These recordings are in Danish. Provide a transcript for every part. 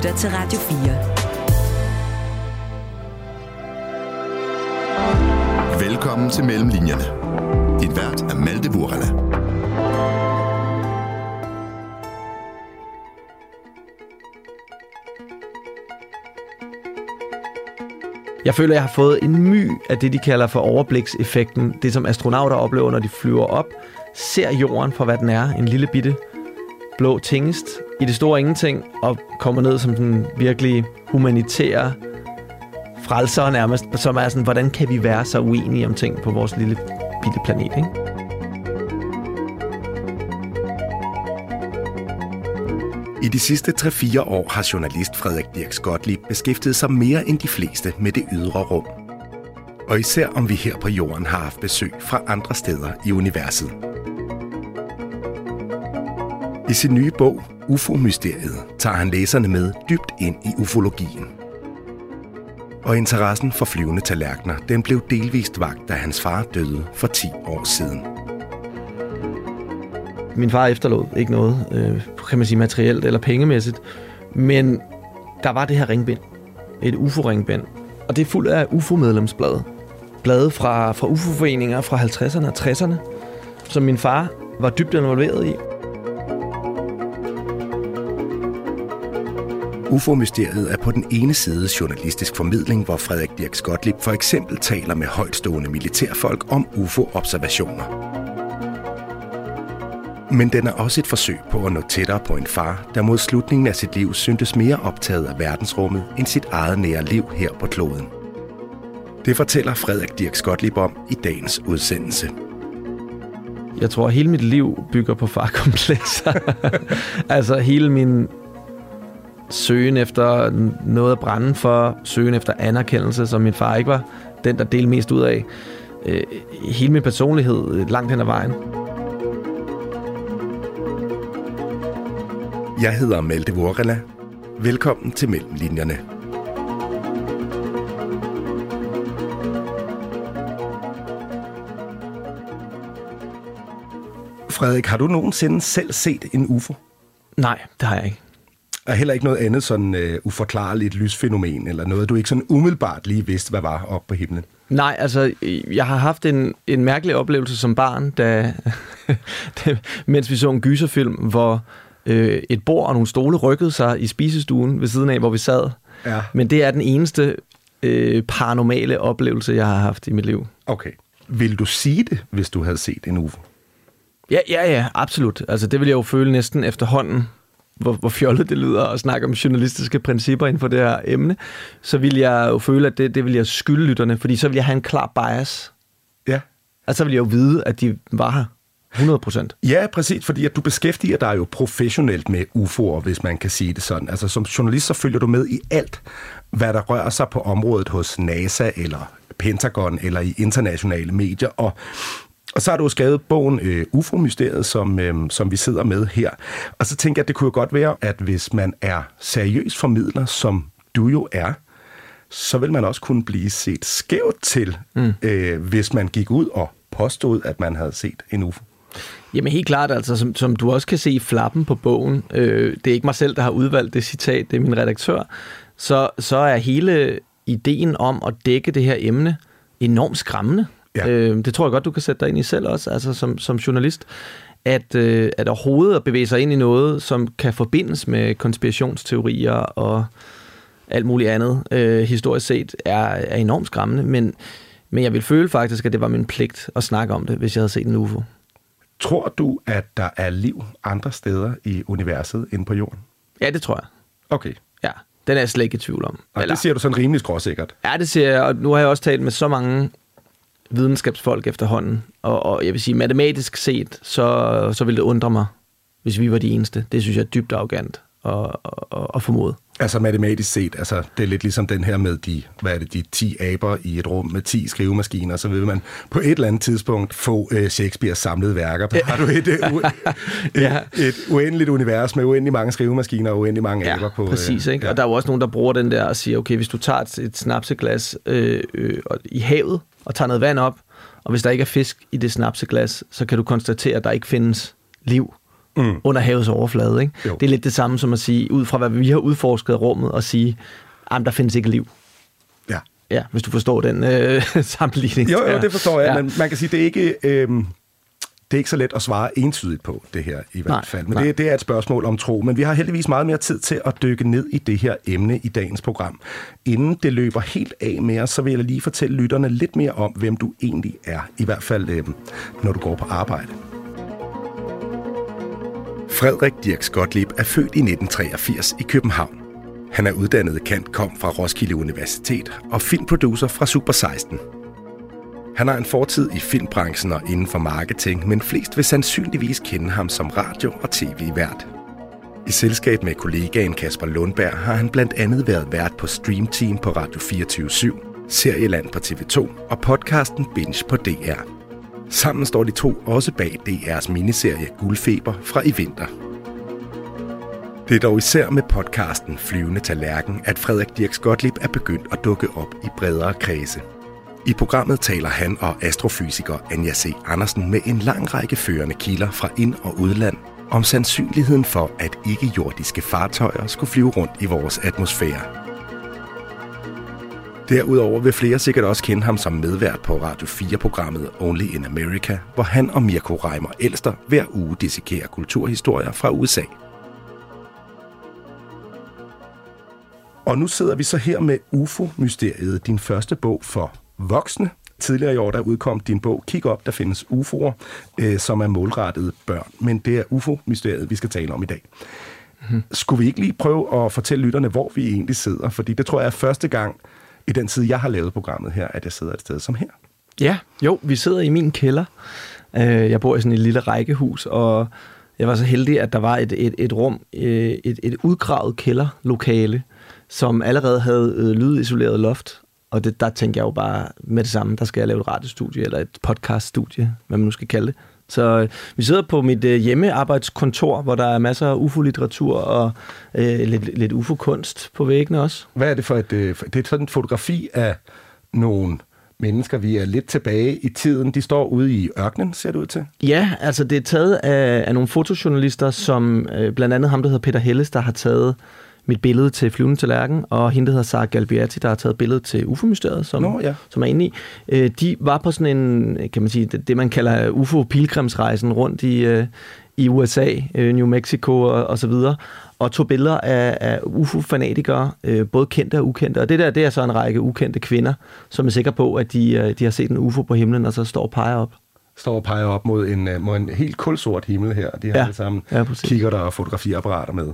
lytter til Radio 4. Velkommen til Mellemlinjerne. Din vært er Malte Burala. Jeg føler, jeg har fået en my af det, de kalder for overblikseffekten. Det, som astronauter oplever, når de flyver op, ser jorden for, hvad den er. En lille bitte blå tingest i det store ingenting, og kommer ned som den virkelig humanitære frelser nærmest, som er sådan, hvordan kan vi være så uenige om ting på vores lille bitte planet, ikke? I de sidste 3-4 år har journalist Frederik Dirk Gottlieb beskæftiget sig mere end de fleste med det ydre rum. Og især om vi her på jorden har haft besøg fra andre steder i universet. I sin nye bog, UFO-mysteriet, tager han læserne med dybt ind i ufologien. Og interessen for flyvende tallerkener, den blev delvist vagt, da hans far døde for 10 år siden. Min far efterlod ikke noget, øh, kan man sige materielt eller pengemæssigt, men der var det her ringbind. Et UFO-ringbind. Og det er fuld af UFO-medlemsblade. Blade fra, fra UFO-foreninger fra 50'erne og 60'erne, som min far var dybt involveret i. UFO-mysteriet er på den ene side journalistisk formidling, hvor Frederik Dirk Skotlip for eksempel taler med højtstående militærfolk om UFO-observationer. Men den er også et forsøg på at nå tættere på en far, der mod slutningen af sit liv syntes mere optaget af verdensrummet end sit eget nære liv her på kloden. Det fortæller Frederik Dirk Skotlip om i dagens udsendelse. Jeg tror, at hele mit liv bygger på farkomplekser. altså hele min søgen efter noget at brænde for, søgen efter anerkendelse, som min far ikke var den, der delte mest ud af. Øh, hele min personlighed langt hen ad vejen. Jeg hedder Malte Vorela. Velkommen til Mellemlinjerne. Frederik, har du nogensinde selv set en UFO? Nej, det har jeg ikke. Og heller ikke noget andet sådan uh, uforklarligt lysfænomen, eller noget, du ikke sådan umiddelbart lige vidste, hvad var oppe på himlen? Nej, altså, jeg har haft en, en mærkelig oplevelse som barn, da, mens vi så en gyserfilm, hvor øh, et bord og nogle stole rykkede sig i spisestuen ved siden af, hvor vi sad. Ja. Men det er den eneste øh, paranormale oplevelse, jeg har haft i mit liv. Okay. Vil du sige det, hvis du havde set en UFO? Ja, ja, ja, absolut. Altså, det vil jeg jo føle næsten efterhånden, hvor, hvor fjollet det lyder at snakke om journalistiske principper inden for det her emne, så vil jeg jo føle, at det, det vil jeg skylde lytterne, fordi så vil jeg have en klar bias. Ja. Altså, så vil jeg jo vide, at de var her. 100 procent. Ja, præcis, fordi at du beskæftiger dig jo professionelt med UFO'er, hvis man kan sige det sådan. Altså som journalist, så følger du med i alt, hvad der rører sig på området hos NASA eller Pentagon eller i internationale medier. Og, og så har du skrevet bogen øh, UFO-mysteriet, som, øh, som vi sidder med her. Og så tænker jeg, at det kunne jo godt være, at hvis man er seriøs formidler, som du jo er, så vil man også kunne blive set skævt til, mm. øh, hvis man gik ud og påstod, at man havde set en UFO. Jamen helt klart, altså som, som du også kan se i flappen på bogen, øh, det er ikke mig selv, der har udvalgt det citat, det er min redaktør, så, så er hele ideen om at dække det her emne enormt skræmmende. Ja. Øh, det tror jeg godt, du kan sætte dig ind i selv også, altså som, som journalist, at, øh, at overhovedet at bevæge sig ind i noget, som kan forbindes med konspirationsteorier og alt muligt andet, øh, historisk set, er, er enormt skræmmende, men, men jeg vil føle faktisk, at det var min pligt at snakke om det, hvis jeg havde set en UFO. Tror du, at der er liv andre steder i universet end på jorden? Ja, det tror jeg. Okay. Ja, den er jeg slet ikke i tvivl om. Og Eller... det siger du sådan rimelig skråsikkert. Ja, det siger jeg, og nu har jeg også talt med så mange videnskabsfolk efterhånden, og, og jeg vil sige, matematisk set, så, så ville det undre mig, hvis vi var de eneste. Det synes jeg er dybt arrogant at, at, at formode. Altså matematisk set, altså det er lidt ligesom den her med de, hvad er det, de 10 aber i et rum med 10 skrivemaskiner, så vil man på et eller andet tidspunkt få uh, Shakespeares samlede værker. Der har du et, et, ja. et, et uendeligt univers med uendelig mange skrivemaskiner og uendelig mange ja, aber på. præcis. Uh, ikke? Ja. Og der er jo også nogen, der bruger den der og siger, okay, hvis du tager et, et snapseglas øh, øh, i havet og tager noget vand op, og hvis der ikke er fisk i det snapseglas, så kan du konstatere, at der ikke findes liv mm. under havets overflade. Ikke? Det er lidt det samme som at sige, ud fra hvad vi har udforsket rummet, og sige, at der findes ikke liv. Ja. Ja, hvis du forstår den øh, sammenligning. Jo, jo, det forstår jeg, ja. men man kan sige, det er ikke... Øh, det er ikke så let at svare entydigt på det her i hvert nej, fald. Men det, det er et spørgsmål om tro. Men vi har heldigvis meget mere tid til at dykke ned i det her emne i dagens program. Inden det løber helt af med os, så vil jeg lige fortælle lytterne lidt mere om, hvem du egentlig er. I hvert fald, øh, når du går på arbejde. Frederik Dirk Gottlieb er født i 1983 i København. Han er uddannet kant kom fra Roskilde Universitet og filmproducer fra Super 16. Han har en fortid i filmbranchen og inden for marketing, men flest vil sandsynligvis kende ham som radio- og tv-vært. I selskab med kollegaen Kasper Lundberg har han blandt andet været vært på Stream Team på Radio 24 Serieland på TV2 og podcasten Binge på DR. Sammen står de to også bag DR's miniserie Guldfeber fra i vinter. Det er dog især med podcasten Flyvende Tallerken, at Frederik Dirks Gottlieb er begyndt at dukke op i bredere kredse. I programmet taler han og astrofysiker Anja C. Andersen med en lang række førende kilder fra ind- og udland om sandsynligheden for, at ikke-jordiske fartøjer skulle flyve rundt i vores atmosfære. Derudover vil flere sikkert også kende ham som medvært på Radio 4-programmet Only in America, hvor han og Mirko Reimer Elster hver uge dissekerer kulturhistorier fra USA. Og nu sidder vi så her med UFO-mysteriet, din første bog for voksne. Tidligere i år, der udkom din bog Kig op, der findes UFO'er, øh, som er målrettet børn. Men det er UFO-mysteriet, vi skal tale om i dag. Mm-hmm. Skulle vi ikke lige prøve at fortælle lytterne, hvor vi egentlig sidder? Fordi det tror jeg er første gang i den tid, jeg har lavet programmet her, at jeg sidder et sted som her. Ja, jo, vi sidder i min kælder. Øh, jeg bor i sådan et lille rækkehus, og jeg var så heldig, at der var et, et, et rum, øh, et, et udgravet kælderlokale, som allerede havde lydisoleret loft, og det, der tænker jeg jo bare med det samme, der skal jeg lave et radiostudie eller et podcaststudie, hvad man nu skal kalde det. Så øh, vi sidder på mit øh, hjemmearbejdskontor, hvor der er masser af UFO-litteratur og øh, lidt, lidt UFO-kunst på væggene også. Hvad er det for et... Øh, det er sådan et fotografi af nogle mennesker. Vi er lidt tilbage i tiden. De står ude i ørkenen, ser det ud til. Ja, altså det er taget af, af nogle fotojournalister, som øh, blandt andet ham, der hedder Peter Helles, der har taget mit billede til Flyvende til Lærken, og hende, der hedder Sarah Galbiati, der har taget billedet til UFO-mysteriet, som, Nå, ja. som er inde i. Øh, de var på sådan en, kan man sige, det, det man kalder UFO-pilgrimsrejsen rundt i, øh, i USA, øh, New Mexico og, og så videre, og tog billeder af, af UFO-fanatikere, øh, både kendte og ukendte. Og det der, det er så en række ukendte kvinder, som er sikre på, at de, øh, de har set en UFO på himlen, og så står og peger op står og peger op mod en, mod en helt kulsort himmel her. De har ja, alle sammen ja, kigger der og fotografiapparater med.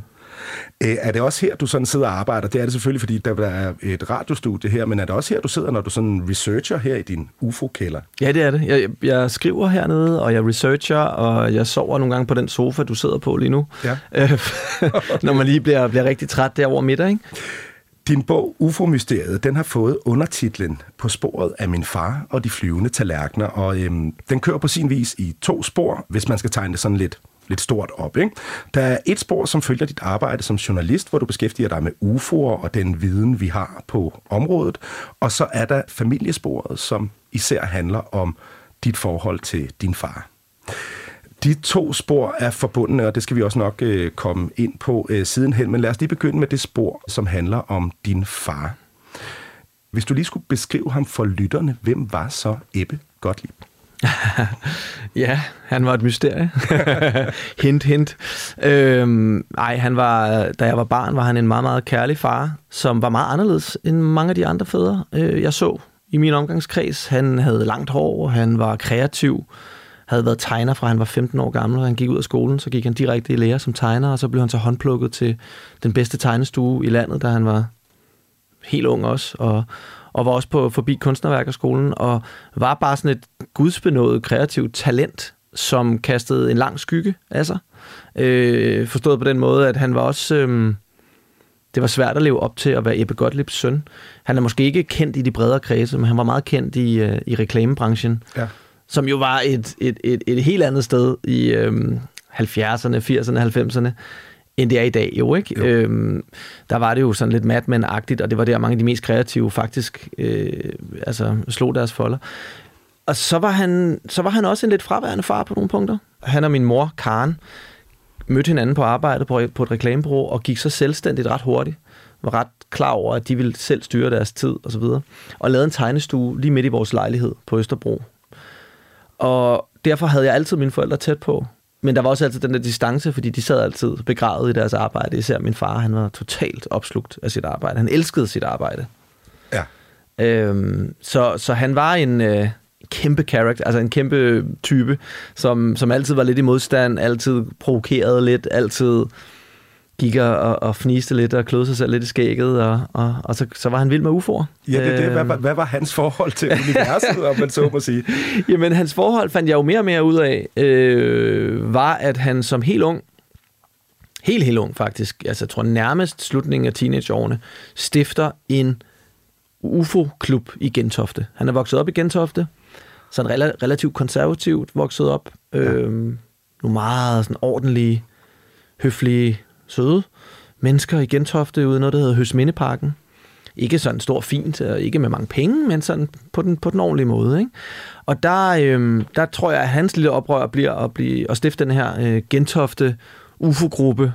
Øh, er det også her, du sådan sidder og arbejder? Det er det selvfølgelig, fordi der er et radiostudie her, men er det også her, du sidder, når du sådan researcher her i din UFO-kælder? Ja, det er det. Jeg, jeg skriver hernede, og jeg researcher, og jeg sover nogle gange på den sofa, du sidder på lige nu. Ja. når man lige bliver, bliver rigtig træt derovre middag, ikke? Din bog UFO-mysteriet, den har fået undertitlen På sporet af min far og de flyvende tallerkener, og øhm, den kører på sin vis i to spor, hvis man skal tegne det sådan lidt lidt stort op. Ikke? Der er et spor, som følger dit arbejde som journalist, hvor du beskæftiger dig med UFO'er og den viden, vi har på området. Og så er der familiesporet, som især handler om dit forhold til din far. De to spor er forbundne, og det skal vi også nok øh, komme ind på øh, sidenhen. Men lad os lige begynde med det spor, som handler om din far. Hvis du lige skulle beskrive ham for lytterne, hvem var så Ebbe Gottlieb? ja, han var et mysterie. hint, hint. Øhm, ej, han var, da jeg var barn, var han en meget, meget kærlig far, som var meget anderledes end mange af de andre fædre, øh, jeg så i min omgangskreds. Han havde langt hår, han var kreativ, havde været tegner fra han var 15 år gammel, og han gik ud af skolen, så gik han direkte i lære som tegner, og så blev han så håndplukket til den bedste tegnestue i landet, da han var helt ung også, og, og var også på forbi Kunstnerværkerskolen, og var bare sådan et gudsbenået kreativt talent, som kastede en lang skygge af sig. Øh, forstået på den måde, at han var også... Øh, det var svært at leve op til at være Ebbe Gottliebs søn. Han er måske ikke kendt i de bredere kredse, men han var meget kendt i, øh, i reklamebranchen, ja. som jo var et, et, et, et helt andet sted i øh, 70'erne, 80'erne, 90'erne end det er i dag jo, ikke? Jo. Øhm, der var det jo sådan lidt Mad Men-agtigt, og det var der mange af de mest kreative faktisk øh, altså, slog deres folder. Og så var, han, så var han også en lidt fraværende far på nogle punkter. Han og min mor, Karen, mødte hinanden på arbejde på, på et reklamebureau, og gik så selvstændigt ret hurtigt. Var ret klar over, at de ville selv styre deres tid og så videre. Og lavede en tegnestue lige midt i vores lejlighed på Østerbro. Og derfor havde jeg altid mine forældre tæt på. Men der var også altid den der distance, fordi de sad altid begravet i deres arbejde. Især min far, han var totalt opslugt af sit arbejde. Han elskede sit arbejde. Ja. Øhm, så, så han var en øh, kæmpe character, altså en kæmpe type, som, som altid var lidt i modstand, altid provokerede lidt, altid gik og, og fniste lidt og kløede sig selv lidt i skægget, og, og, og så, så var han vild med UFO'er. Ja, det, det. Hvad, hvad, hvad var hans forhold til universet, om man så må sige? Jamen, hans forhold fandt jeg jo mere og mere ud af, øh, var, at han som helt ung, helt, helt ung faktisk, altså jeg tror nærmest slutningen af teenageårene, stifter en UFO-klub i Gentofte. Han er vokset op i Gentofte, så han er relativt konservativt vokset op. Ja. Øhm, nogle meget sådan ordentlige, høflige, søde mennesker i Gentofte ude noget, der hedder Høsmindeparken. Ikke sådan stor fint, og ikke med mange penge, men sådan på den, på den ordentlige måde. Ikke? Og der, øhm, der tror jeg, at hans lille oprør bliver at, blive, at stifte den her øh, Gentofte UFO-gruppe,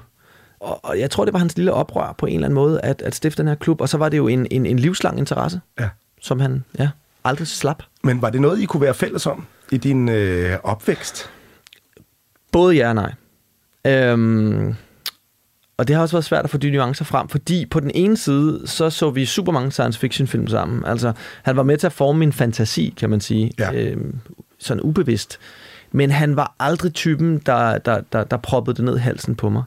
og, og jeg tror, det var hans lille oprør på en eller anden måde, at, at stifte den her klub. Og så var det jo en, en, en livslang interesse, ja. som han ja, aldrig slap. Men var det noget, I kunne være fælles om i din øh, opvækst? Både ja og nej. Øhm, og det har også været svært at få de nuancer frem, fordi på den ene side, så så vi super mange science fiction film sammen. Altså, han var med til at forme min fantasi, kan man sige. Ja. Øhm, sådan ubevidst. Men han var aldrig typen, der, der, der, der proppede det ned i halsen på mig.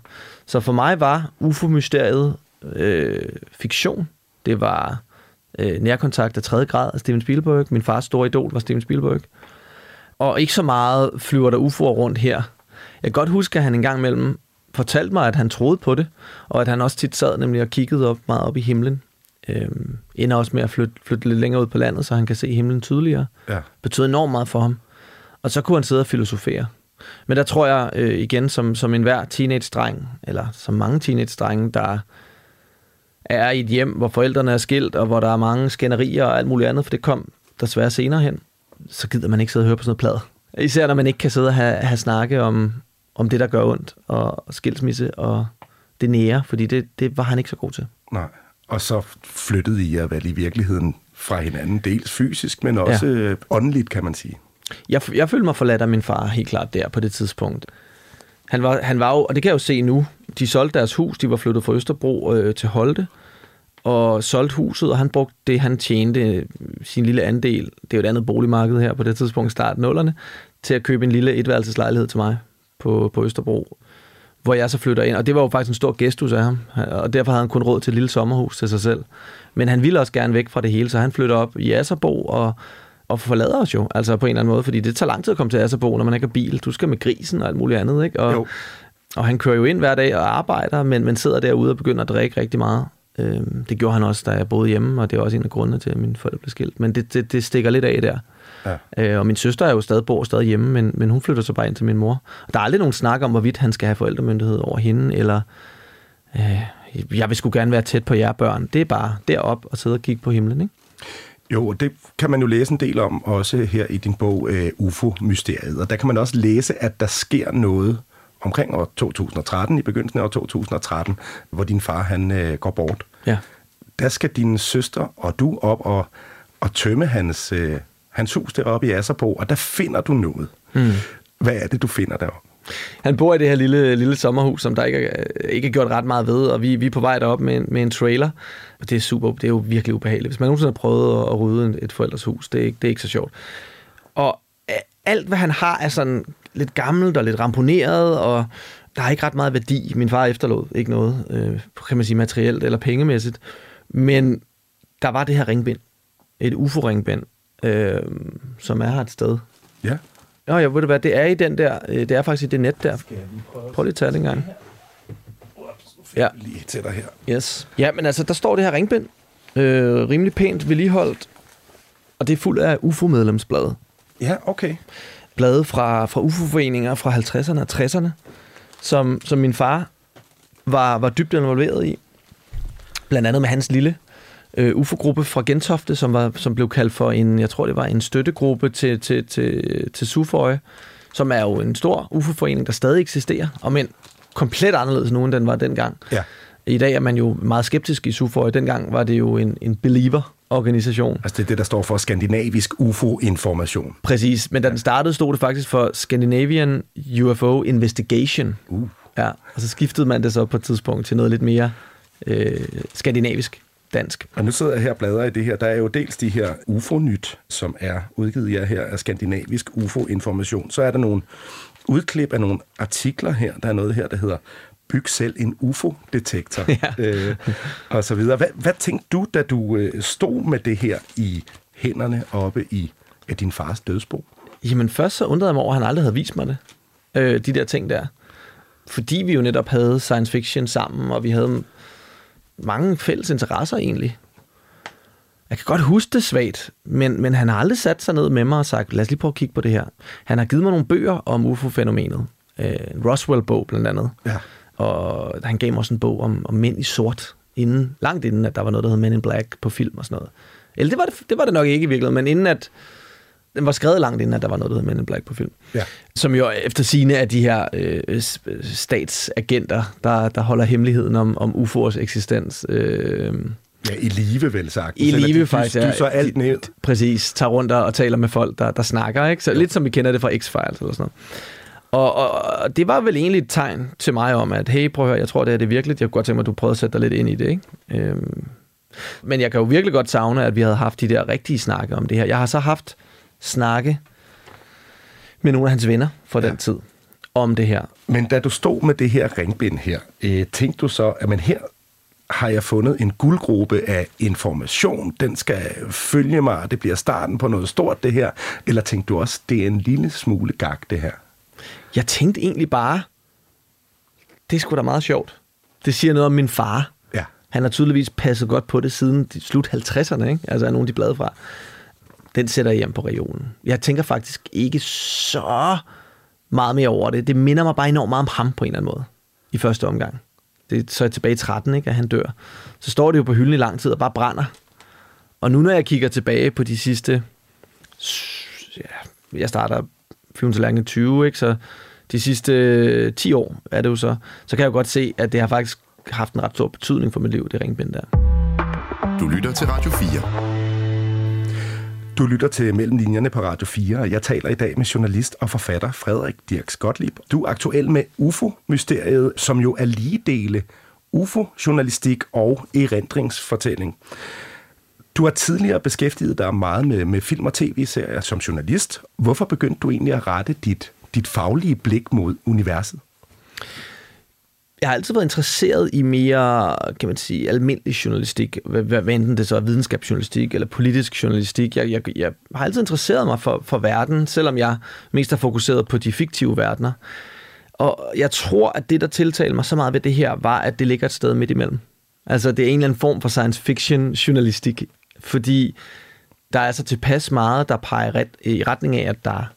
Så for mig var UFO-mysteriet øh, fiktion. Det var øh, nærkontakt af tredje grad af Steven Spielberg. Min fars store idol var Steven Spielberg. Og ikke så meget flyver der UFO'er rundt her. Jeg kan godt huske, at han engang imellem fortalte mig, at han troede på det, og at han også tit sad nemlig og kiggede op, meget op i himlen. Øhm, ender også med at flytte, flytte lidt længere ud på landet, så han kan se himlen tydeligere. Ja. Betød enormt meget for ham. Og så kunne han sidde og filosofere. Men der tror jeg øh, igen, som, som enhver teenage-dreng, eller som mange teenage-drenge, der er i et hjem, hvor forældrene er skilt, og hvor der er mange skænderier og alt muligt andet, for det kom desværre senere hen, så gider man ikke sidde og høre på sådan noget plade. Især når man ikke kan sidde og have, have snakke om, om det, der gør ondt, og skilsmisse og det nære, fordi det, det var han ikke så god til. Nej. Og så flyttede I jer vel i virkeligheden fra hinanden, dels fysisk, men også ja. åndeligt, kan man sige. Jeg, jeg følte mig forladt af min far helt klart der på det tidspunkt. Han var, han var jo, og det kan jeg jo se nu, de solgte deres hus, de var flyttet fra Østerbro øh, til Holte, og solgte huset, og han brugte det, han tjente, sin lille andel, det er jo et andet boligmarked her på det tidspunkt, start nullerne, til at købe en lille etværelseslejlighed til mig på, på Østerbro, hvor jeg så flytter ind. Og det var jo faktisk en stor gestus af ham, og derfor havde han kun råd til et lille sommerhus til sig selv. Men han ville også gerne væk fra det hele, så han flytter op i Asserbo og og forlader os jo, altså på en eller anden måde, fordi det tager lang tid at komme til Asserbo, når man ikke har bil. Du skal med grisen og alt muligt andet, ikke? Og, Jo. og han kører jo ind hver dag og arbejder, men, men sidder derude og begynder at drikke rigtig meget. Øhm, det gjorde han også, da jeg boede hjemme, og det er også en af grundene til, at mine forældre blev skilt. Men det, det, det stikker lidt af der. Ja. Øh, og min søster er jo stadig bor stadig hjemme, men, men hun flytter så bare ind til min mor. Og der er aldrig nogen snak om, hvorvidt han skal have forældremyndighed over hende, eller øh, jeg vil sgu gerne være tæt på jer børn. Det er bare derop og sidde og kigge på himlen, ikke? Jo, det kan man jo læse en del om, også her i din bog uh, UFO-mysteriet. Og der kan man også læse, at der sker noget omkring år 2013, i begyndelsen af år 2013, hvor din far han uh, går bort. Ja. Der skal din søster og du op og, og tømme hans, uh, hans hus deroppe i Asserbo, og der finder du noget. Mm. Hvad er det, du finder deroppe? Han bor i det her lille, lille sommerhus, som der ikke er, ikke er gjort ret meget ved, og vi, vi er på vej derop med, en- med en trailer. Og det er super, det er jo virkelig ubehageligt. Hvis man nogensinde har prøvet at, at rydde et forældres hus, det er, ikke, det er ikke så sjovt. Og alt, hvad han har, er sådan lidt gammelt og lidt ramponeret, og der er ikke ret meget værdi. Min far efterlod ikke noget, øh, kan man sige, materielt eller pengemæssigt. Men der var det her ringbind. Et UFO-ringbind, øh, som er her et sted. Ja. Nå, jeg ved du hvad, det er i den der, øh, det er faktisk i det net der. Prøv lige at tage det en gang. Ja. Lige til dig her. Yes. Ja, men altså, der står det her ringbind. Øh, rimelig pænt vedligeholdt. Og det er fuld af UFO-medlemsblade. Ja, okay. Blade fra, fra UFO-foreninger fra 50'erne og 60'erne, som, som min far var, var dybt involveret i. Blandt andet med hans lille øh, UFO-gruppe fra Gentofte, som, var, som blev kaldt for en, jeg tror det var en støttegruppe til, til, til, til Suføje, som er jo en stor UFO-forening, der stadig eksisterer, og men komplet anderledes nu, end den var dengang. Ja. I dag er man jo meget skeptisk i SUFOI. Dengang var det jo en, en believer-organisation. Altså det er det, der står for skandinavisk UFO-information. Præcis, men da den startede, stod det faktisk for Scandinavian UFO Investigation. Uh. Ja, og så skiftede man det så på et tidspunkt til noget lidt mere øh, skandinavisk dansk. Og nu sidder jeg her og bladrer i det her. Der er jo dels de her UFO-nyt, som er udgivet jer her af skandinavisk UFO-information. Så er der nogle udklip af nogle artikler her. Der er noget her, der hedder Byg selv en UFO-detektor. Ja. Øh, og så videre. Hvad, hvad tænkte du, da du øh, stod med det her i hænderne oppe i af din fars dødsbo? Jamen først så undrede jeg mig over, at han aldrig havde vist mig det. Øh, de der ting der. Fordi vi jo netop havde science fiction sammen, og vi havde mange fælles interesser egentlig. Jeg kan godt huske det svagt, men, men han har aldrig sat sig ned med mig og sagt, lad os lige prøve at kigge på det her. Han har givet mig nogle bøger om UFO-fænomenet. Øh, Roswell-bog blandt andet. Ja. Og han gav mig også en bog om, om mænd i sort, inden, langt inden, at der var noget, der hed Men in Black på film og sådan noget. Eller det var det, det, var det nok ikke i virkeligheden, men inden at, den var skrevet langt inden, at der var noget, der hed Men in Black på film. Ja. Som jo efter sine af de her øh, statsagenter, der, der holder hemmeligheden om, om UFO'ers eksistens. Øh, Ja, i live vel sagt. I live de, faktisk, ja. du så alt ned. præcis, tager rundt og, og taler med folk, der, der snakker. Ikke? Så lidt som vi kender det fra X-Files eller sådan noget. Og, og, og det var vel egentlig et tegn til mig om, at hey, prøv at høre, jeg tror, det er det virkeligt. Jeg kunne godt tænke mig, at du prøvede at sætte dig lidt ind i det. Ikke? Øhm, men jeg kan jo virkelig godt savne, at vi havde haft de der rigtige snakke om det her. Jeg har så haft snakke med nogle af hans venner fra ja. den tid om det her. Men da du stod med det her ringbind her, øh, tænkte du så, at men her har jeg fundet en guldgruppe af information. Den skal følge mig, og det bliver starten på noget stort, det her. Eller tænkte du også, det er en lille smule gag, det her? Jeg tænkte egentlig bare, det er sgu da meget sjovt. Det siger noget om min far. Ja. Han har tydeligvis passet godt på det siden de slut 50'erne, ikke? Altså er nogle af de blade fra. Den sætter jeg hjem på regionen. Jeg tænker faktisk ikke så meget mere over det. Det minder mig bare enormt meget om ham på en eller anden måde. I første omgang. Det er så er jeg tilbage i 13, ikke, at han dør. Så står det jo på hylden i lang tid og bare brænder. Og nu når jeg kigger tilbage på de sidste... Ja, jeg starter flyvende til 20, ikke? Så de sidste øh, 10 år er det jo så. Så kan jeg jo godt se, at det har faktisk haft en ret stor betydning for mit liv, det ringbind der. Du lytter til Radio 4. Du lytter til Mellem Linjerne på Radio 4, og jeg taler i dag med journalist og forfatter Frederik Dirks Gottlieb. Du er aktuel med UFO-mysteriet, som jo er lige dele UFO-journalistik og erindringsfortælling. Du har tidligere beskæftiget dig meget med, med film og tv-serier som journalist. Hvorfor begyndte du egentlig at rette dit, dit faglige blik mod universet? Jeg har altid været interesseret i mere, kan man sige, almindelig journalistik. Hvad, hvad enten det så er videnskabsjournalistik eller politisk journalistik. Jeg, jeg, jeg har altid interesseret mig for, for verden, selvom jeg mest har fokuseret på de fiktive verdener. Og jeg tror, at det, der tiltalte mig så meget ved det her, var, at det ligger et sted midt imellem. Altså, det er en eller anden form for science fiction journalistik, fordi der er så tilpas meget, der peger ret, i retning af, at der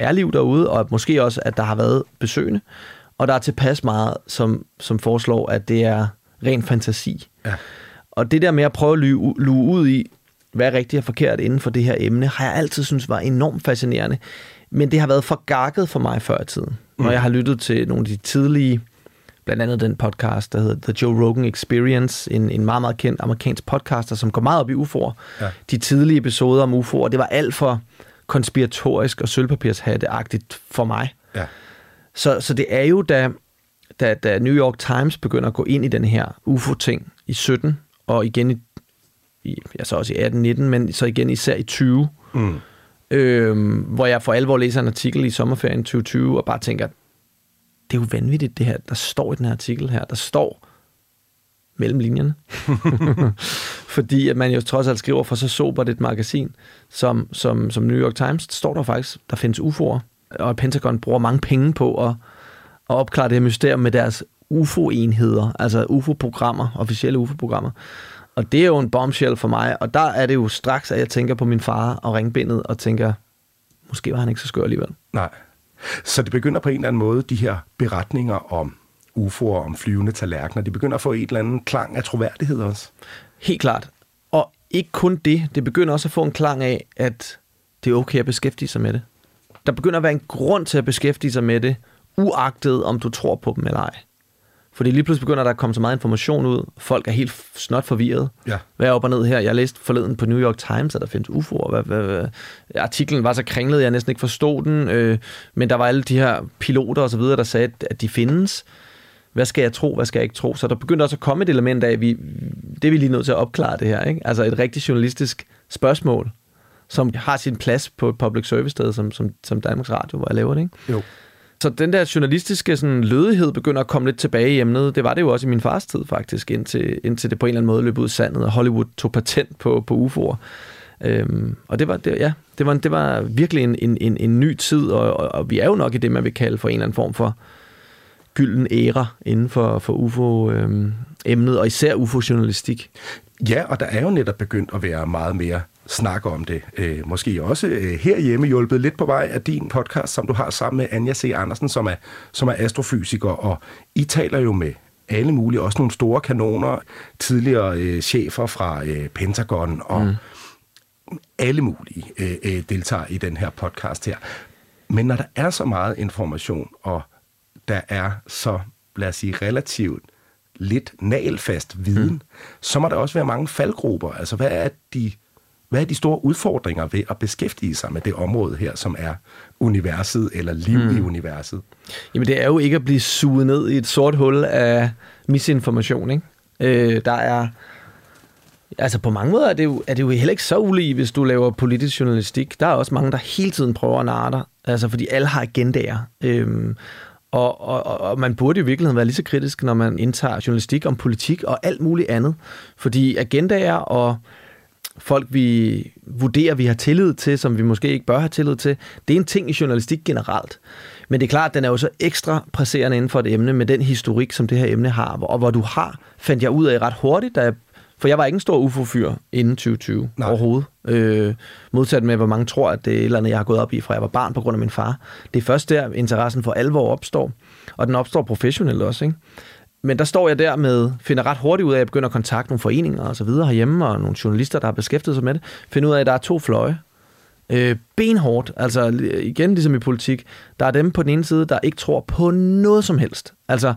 er liv derude, og måske også, at der har været besøgende. Og der er tilpas meget, som, som foreslår, at det er ren fantasi. Ja. Og det der med at prøve at luge, luge ud i, hvad er rigtigt og forkert inden for det her emne, har jeg altid synes var enormt fascinerende. Men det har været for gakket for mig før i tiden. Mm. Når jeg har lyttet til nogle af de tidlige, blandt andet den podcast, der hedder The Joe Rogan Experience, en, en meget, meget kendt amerikansk podcaster, som går meget op i UFO'er. Ja. De tidlige episoder om UFO'er, det var alt for konspiratorisk og sølvpapirshatteagtigt for mig. Ja. Så, så det er jo, da, da, da New York Times begynder at gå ind i den her UFO-ting i 17, og igen i, i ja, så også i 18-19, men så igen især i 20, Mm. øhm, hvor jeg for alvor læser en artikel i sommerferien 2020, og bare tænker, det er jo vanvittigt det her, der står i den her artikel her. Der står mellem linjerne. Fordi at man jo trods alt skriver for så sobert et magasin som, som, som New York Times, står der faktisk, der findes UFO'er, og Pentagon bruger mange penge på at, at opklare det her mysterium med deres UFO-enheder, altså UFO-programmer, officielle UFO-programmer. Og det er jo en bombshell for mig, og der er det jo straks, at jeg tænker på min far og ringbindet, og tænker, måske var han ikke så skør alligevel. Nej. Så det begynder på en eller anden måde, de her beretninger om UFO'er, om flyvende tallerkener, de begynder at få et eller andet klang af troværdighed også. Helt klart. Og ikke kun det, det begynder også at få en klang af, at det er okay at beskæftige sig med det. Der begynder at være en grund til at beskæftige sig med det, uagtet om du tror på dem eller ej. Fordi lige pludselig begynder der at komme så meget information ud. Folk er helt snot forvirret. Ja. Hvad er op og ned her? Jeg læste forleden på New York Times, at der findes UFO'er. Hvad, hvad, hvad? Artiklen var så kringlet, jeg næsten ikke forstod den. Øh, men der var alle de her piloter og så videre, der sagde, at de findes. Hvad skal jeg tro? Hvad skal jeg ikke tro? Så der begyndte også at komme et element af, at vi, det er vi lige nødt til at opklare det her. Ikke? Altså et rigtig journalistisk spørgsmål, som har sin plads på et public service sted, som, som, som Danmarks Radio, hvor jeg laver det. Ikke? Jo. Så den der journalistiske sådan, lødighed begynder at komme lidt tilbage i emnet. Det var det jo også i min fars tid faktisk, indtil, indtil det på en eller anden måde løb ud i sandet, og Hollywood tog patent på, på UFO'er. Øhm, og det var, det, ja, det var, det var virkelig en, en, en, en ny tid, og, og, og vi er jo nok i det, man vil kalde for en eller anden form for gylden æra inden for, for UFO-emnet, øhm, og især UFO-journalistik. Ja, og der er jo netop begyndt at være meget mere snak om det. Øh, måske også øh, herhjemme hjulpet lidt på vej af din podcast, som du har sammen med Anja C. Andersen, som er, som er astrofysiker, og I taler jo med alle mulige, også nogle store kanoner, tidligere øh, chefer fra øh, Pentagon og mm. alle mulige øh, øh, deltager i den her podcast her. Men når der er så meget information, og der er så, lad os sige, relativt lidt nalfast viden, mm. så må der også være mange faldgrupper. Altså, hvad er de hvad er de store udfordringer ved at beskæftige sig med det område her, som er universet eller liv mm. i universet? Jamen det er jo ikke at blive suget ned i et sort hul af misinformation. Ikke? Øh, der er Altså på mange måder er det, jo, er det jo heller ikke så ulige, hvis du laver politisk journalistik. Der er også mange, der hele tiden prøver at narre dig, altså fordi alle har agendaer. Øhm, og, og, og man burde i virkeligheden være lige så kritisk, når man indtager journalistik om politik og alt muligt andet. Fordi agendaer og folk, vi vurderer, vi har tillid til, som vi måske ikke bør have tillid til, det er en ting i journalistik generelt. Men det er klart, at den er jo så ekstra presserende inden for et emne med den historik, som det her emne har, og hvor du har, fandt jeg ud af ret hurtigt, da jeg for jeg var ikke en stor UFO-fyr inden 2020 Nej. overhovedet. Øh, modsat med, hvor mange tror, at det er et eller andet, jeg har gået op i, fra jeg var barn på grund af min far. Det er først der, interessen for alvor opstår. Og den opstår professionelt også. Ikke? Men der står jeg der med, finder ret hurtigt ud af, at jeg begynder at kontakte nogle foreninger og så videre herhjemme, og nogle journalister, der har beskæftiget sig med det. Finder ud af, at der er to fløje. Øh, benhårdt, altså igen ligesom i politik, der er dem på den ene side, der ikke tror på noget som helst. Altså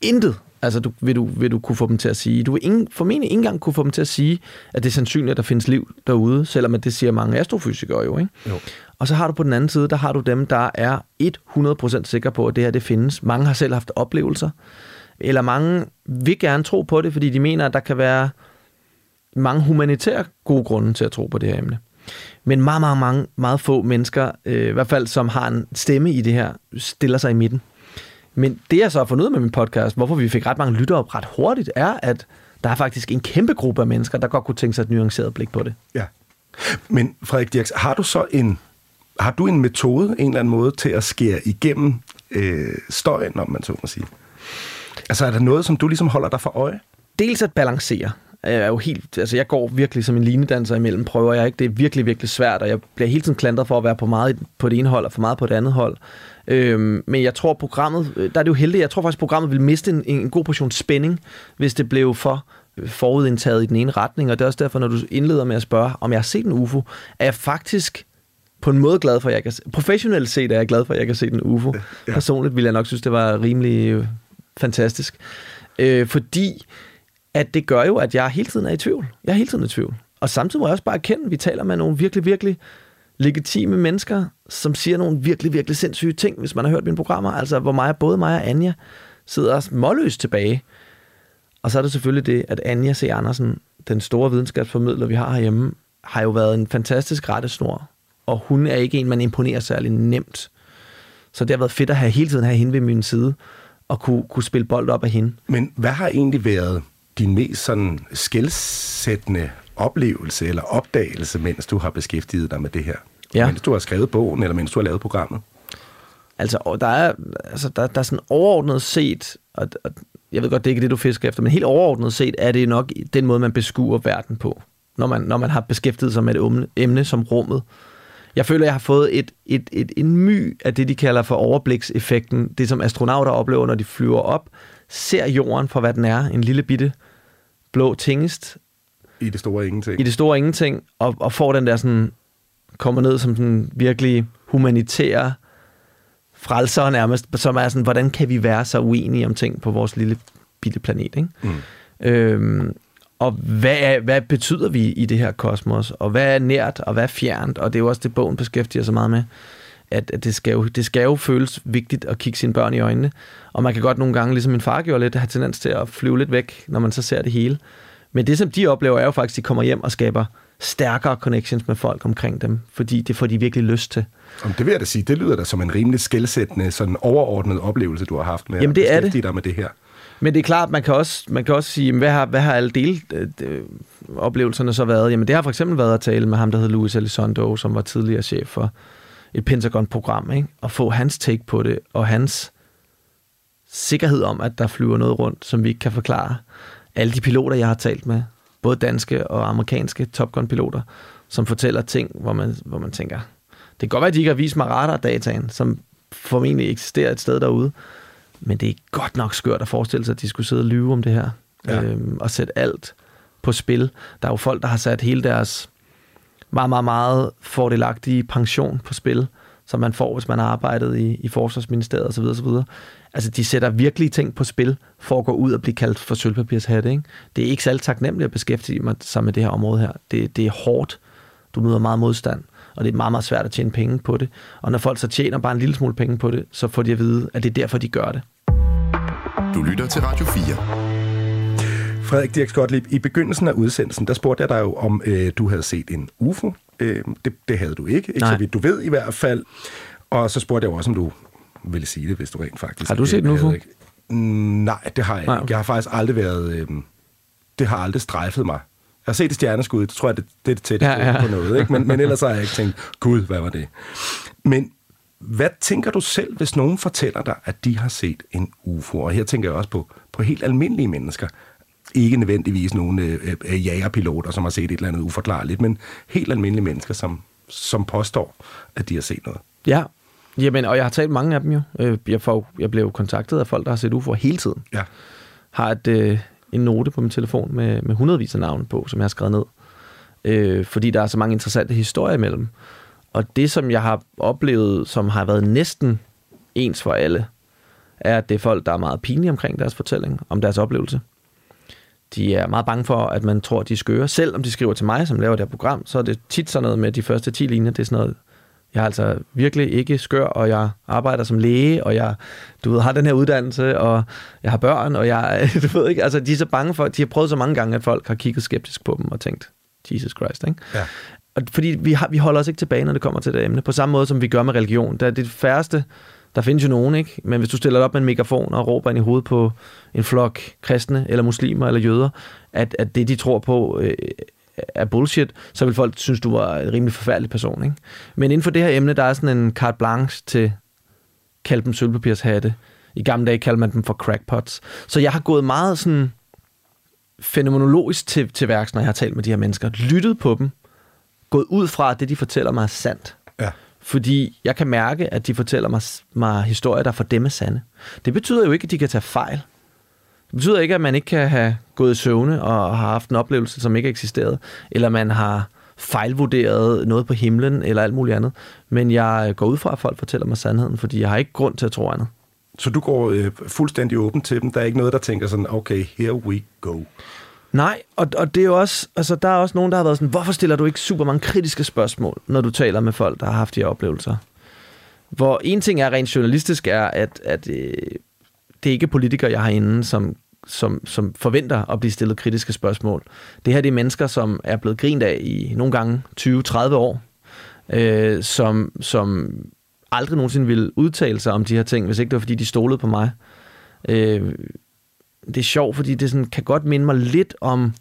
intet Altså, du, vil, du, vil du kunne få dem til at sige, du vil ingen, formentlig ikke engang kunne få dem til at sige, at det er sandsynligt, at der findes liv derude, selvom det siger mange astrofysikere jo, ikke? Jo. Og så har du på den anden side, der har du dem, der er 100% sikre på, at det her det findes. Mange har selv haft oplevelser, eller mange vil gerne tro på det, fordi de mener, at der kan være mange humanitære gode grunde til at tro på det her emne. Men meget, meget, mange, meget få mennesker, øh, i hvert fald som har en stemme i det her, stiller sig i midten. Men det, jeg så har fundet ud af med min podcast, hvorfor vi fik ret mange lyttere ret hurtigt, er, at der er faktisk en kæmpe gruppe af mennesker, der godt kunne tænke sig et nuanceret blik på det. Ja. Men Frederik Dirks, har du så en, har du en metode, en eller anden måde, til at skære igennem øh, støjen, om man så må sige? Altså er der noget, som du ligesom holder dig for øje? Dels at balancere er jo helt, altså jeg går virkelig som en linedanser imellem prøver jeg ikke. Det er virkelig, virkelig svært, og jeg bliver hele tiden klandret for at være på meget på det ene hold og for meget på det andet hold. Øhm, men jeg tror, programmet, øh, der er det jo heldigt, jeg tror faktisk, programmet vil miste en, en god portion spænding, hvis det blev for forudindtaget i den ene retning, og det er også derfor, når du indleder med at spørge, om jeg har set en UFO, er jeg faktisk på en måde glad for, at jeg kan Professionelt set er jeg glad for, at jeg kan se den UFO. Ja. Personligt ville jeg nok synes, det var rimelig øh, fantastisk. Øh, fordi at det gør jo, at jeg hele tiden er i tvivl. Jeg er hele tiden i tvivl. Og samtidig må jeg også bare erkende, at vi taler med nogle virkelig, virkelig legitime mennesker, som siger nogle virkelig, virkelig sindssyge ting, hvis man har hørt mine programmer. Altså, hvor mig, både mig og Anja sidder målløst tilbage. Og så er det selvfølgelig det, at Anja C. Andersen, den store videnskabsformidler, vi har herhjemme, har jo været en fantastisk rettesnor. Og hun er ikke en, man imponerer særlig nemt. Så det har været fedt at have hele tiden have hende ved min side, og kunne, kunne spille bold op af hende. Men hvad har egentlig været din mest sådan skældsættende oplevelse eller opdagelse, mens du har beskæftiget dig med det her? Ja. Mens du har skrevet bogen, eller mens du har lavet programmet? Altså, der er, altså, der, der er sådan overordnet set, og, og jeg ved godt, det er ikke det, du fisker efter, men helt overordnet set er det nok den måde, man beskuer verden på, når man, når man har beskæftiget sig med et emne som rummet. Jeg føler, jeg har fået et, et, et, en my af det, de kalder for overblikseffekten. Det, som astronauter oplever, når de flyver op, ser jorden for, hvad den er. En lille bitte blå tingest. I det store ingenting. I det store ingenting, og, og får den der sådan, kommer ned som sådan virkelig humanitær frelser nærmest, som er sådan, hvordan kan vi være så uenige om ting på vores lille bitte planet, ikke? Mm. Øhm, og hvad, er, hvad betyder vi i det her kosmos, og hvad er nært, og hvad er fjernt, og det er jo også det, bogen beskæftiger sig meget med, at, at det, skal jo, det skal jo føles vigtigt at kigge sine børn i øjnene, og man kan godt nogle gange, ligesom min far gjorde lidt, have tendens til at flyve lidt væk, når man så ser det hele. Men det, som de oplever, er jo faktisk, at de kommer hjem og skaber stærkere connections med folk omkring dem, fordi det får de virkelig lyst til. Om det vil jeg da sige, det lyder da som en rimelig skældsættende, sådan overordnet oplevelse, du har haft med Jamen, det at det. dig med det her. Men det er klart, man kan også, man kan også sige, hvad har, hvad har alle del øh, oplevelserne så været? Jamen det har for eksempel været at tale med ham, der hed Luis Elizondo, som var tidligere chef for et Pentagon-program, ikke? og få hans take på det, og hans sikkerhed om, at der flyver noget rundt, som vi ikke kan forklare. Alle de piloter, jeg har talt med, både danske og amerikanske Top Gun-piloter, som fortæller ting, hvor man, hvor man tænker, det kan godt være, at de ikke har vist mig radardataen, som formentlig eksisterer et sted derude, men det er godt nok skørt at forestille sig, at de skulle sidde og lyve om det her, ja. øhm, og sætte alt på spil. Der er jo folk, der har sat hele deres meget, meget, meget fordelagtige pension på spil, som man får, hvis man har arbejdet i, i Forsvarsministeriet osv. osv. Altså, de sætter virkelig ting på spil for at gå ud og blive kaldt for sølvpapirshatte. Ikke? Det er ikke særlig taknemmeligt at beskæftige sig med det her område her. Det, det er hårdt. Du møder meget modstand, og det er meget, meget svært at tjene penge på det. Og når folk så tjener bare en lille smule penge på det, så får de at vide, at det er derfor, de gør det. Du lytter til Radio 4. Frederik Dirk Gottlieb, i begyndelsen af udsendelsen, der spurgte jeg dig jo, om øh, du havde set en UFO. Øh, det, det havde du ikke, ikke Nej. så vidt du ved i hvert fald. Og så spurgte jeg jo også, om du ville sige det, hvis du rent faktisk... Har du set en UFO? ikke- Mm, nej, det har jeg Nej, ikke. Jeg har faktisk aldrig været... Øh, det har aldrig strejfet mig. Jeg har set et stjerneskud, det tror jeg, det, det er det tætteste Ja, ja. på noget. Ikke? Men, men ellers har jeg ikke tænkt, gud, hvad var det? Men hvad tænker du selv, hvis nogen fortæller dig, at de har set en UFO? Og her tænker jeg også på, på helt almindelige mennesker. Ikke nødvendigvis nogle øh, øh, jagerpiloter, som har set et eller andet uforklarligt, men helt almindelige mennesker, som, som påstår, at de har set noget. Ja, Jamen, og jeg har talt mange af dem jo. Øh, Jeg, får, jeg jo kontaktet af folk, der har set UFO'er hele tiden. Ja. Har et, øh, en note på min telefon med, med hundredvis af navne på, som jeg har skrevet ned. Øh, fordi der er så mange interessante historier imellem. Og det, som jeg har oplevet, som har været næsten ens for alle, er, at det er folk, der er meget pinlige omkring deres fortælling, om deres oplevelse. De er meget bange for, at man tror, at de er skøre. De skriver til mig, som laver det her program, så er det tit sådan noget med de første 10 linjer. Det er sådan noget, jeg er altså virkelig ikke skør, og jeg arbejder som læge, og jeg du ved, har den her uddannelse, og jeg har børn, og jeg, du ved ikke, altså de er så bange for, de har prøvet så mange gange, at folk har kigget skeptisk på dem og tænkt, Jesus Christ, ikke? Ja. Og fordi vi, har, vi holder os ikke tilbage, når det kommer til det emne, på samme måde som vi gør med religion. Der er det færreste, der findes jo nogen, ikke? Men hvis du stiller op med en megafon og råber ind i hovedet på en flok kristne, eller muslimer, eller jøder, at, at det, de tror på, øh, er bullshit, så vil folk synes, du var en rimelig forfærdelig person, ikke? Men inden for det her emne, der er sådan en carte blanche til kalde dem sølvpapirshatte. I gamle dage kaldte man dem for crackpots. Så jeg har gået meget sådan fænomenologisk til, til værks, når jeg har talt med de her mennesker. Lyttet på dem. Gået ud fra, at det, de fortæller mig, er sandt. Ja. Fordi jeg kan mærke, at de fortæller mig, mig historier, der for dem er sande. Det betyder jo ikke, at de kan tage fejl. Det betyder ikke, at man ikke kan have gået i søvne og har haft en oplevelse, som ikke eksisterede. Eller man har fejlvurderet noget på himlen, eller alt muligt andet. Men jeg går ud fra, at folk fortæller mig sandheden, fordi jeg har ikke grund til at tro andet. Så du går øh, fuldstændig åben til dem. Der er ikke noget, der tænker sådan, okay, here we go. Nej, og, og det er jo også, altså der er også nogen, der har været sådan, hvorfor stiller du ikke super mange kritiske spørgsmål, når du taler med folk, der har haft de her oplevelser? Hvor en ting er rent journalistisk, er, at, at øh, det er ikke politikere, jeg har inde, som, som, som forventer at blive stillet kritiske spørgsmål. Det her det er mennesker, som er blevet grint af i nogle gange 20-30 år, øh, som, som aldrig nogensinde ville udtale sig om de her ting, hvis ikke det var, fordi de stolede på mig. Øh, det er sjovt, fordi det sådan, kan godt minde mig lidt om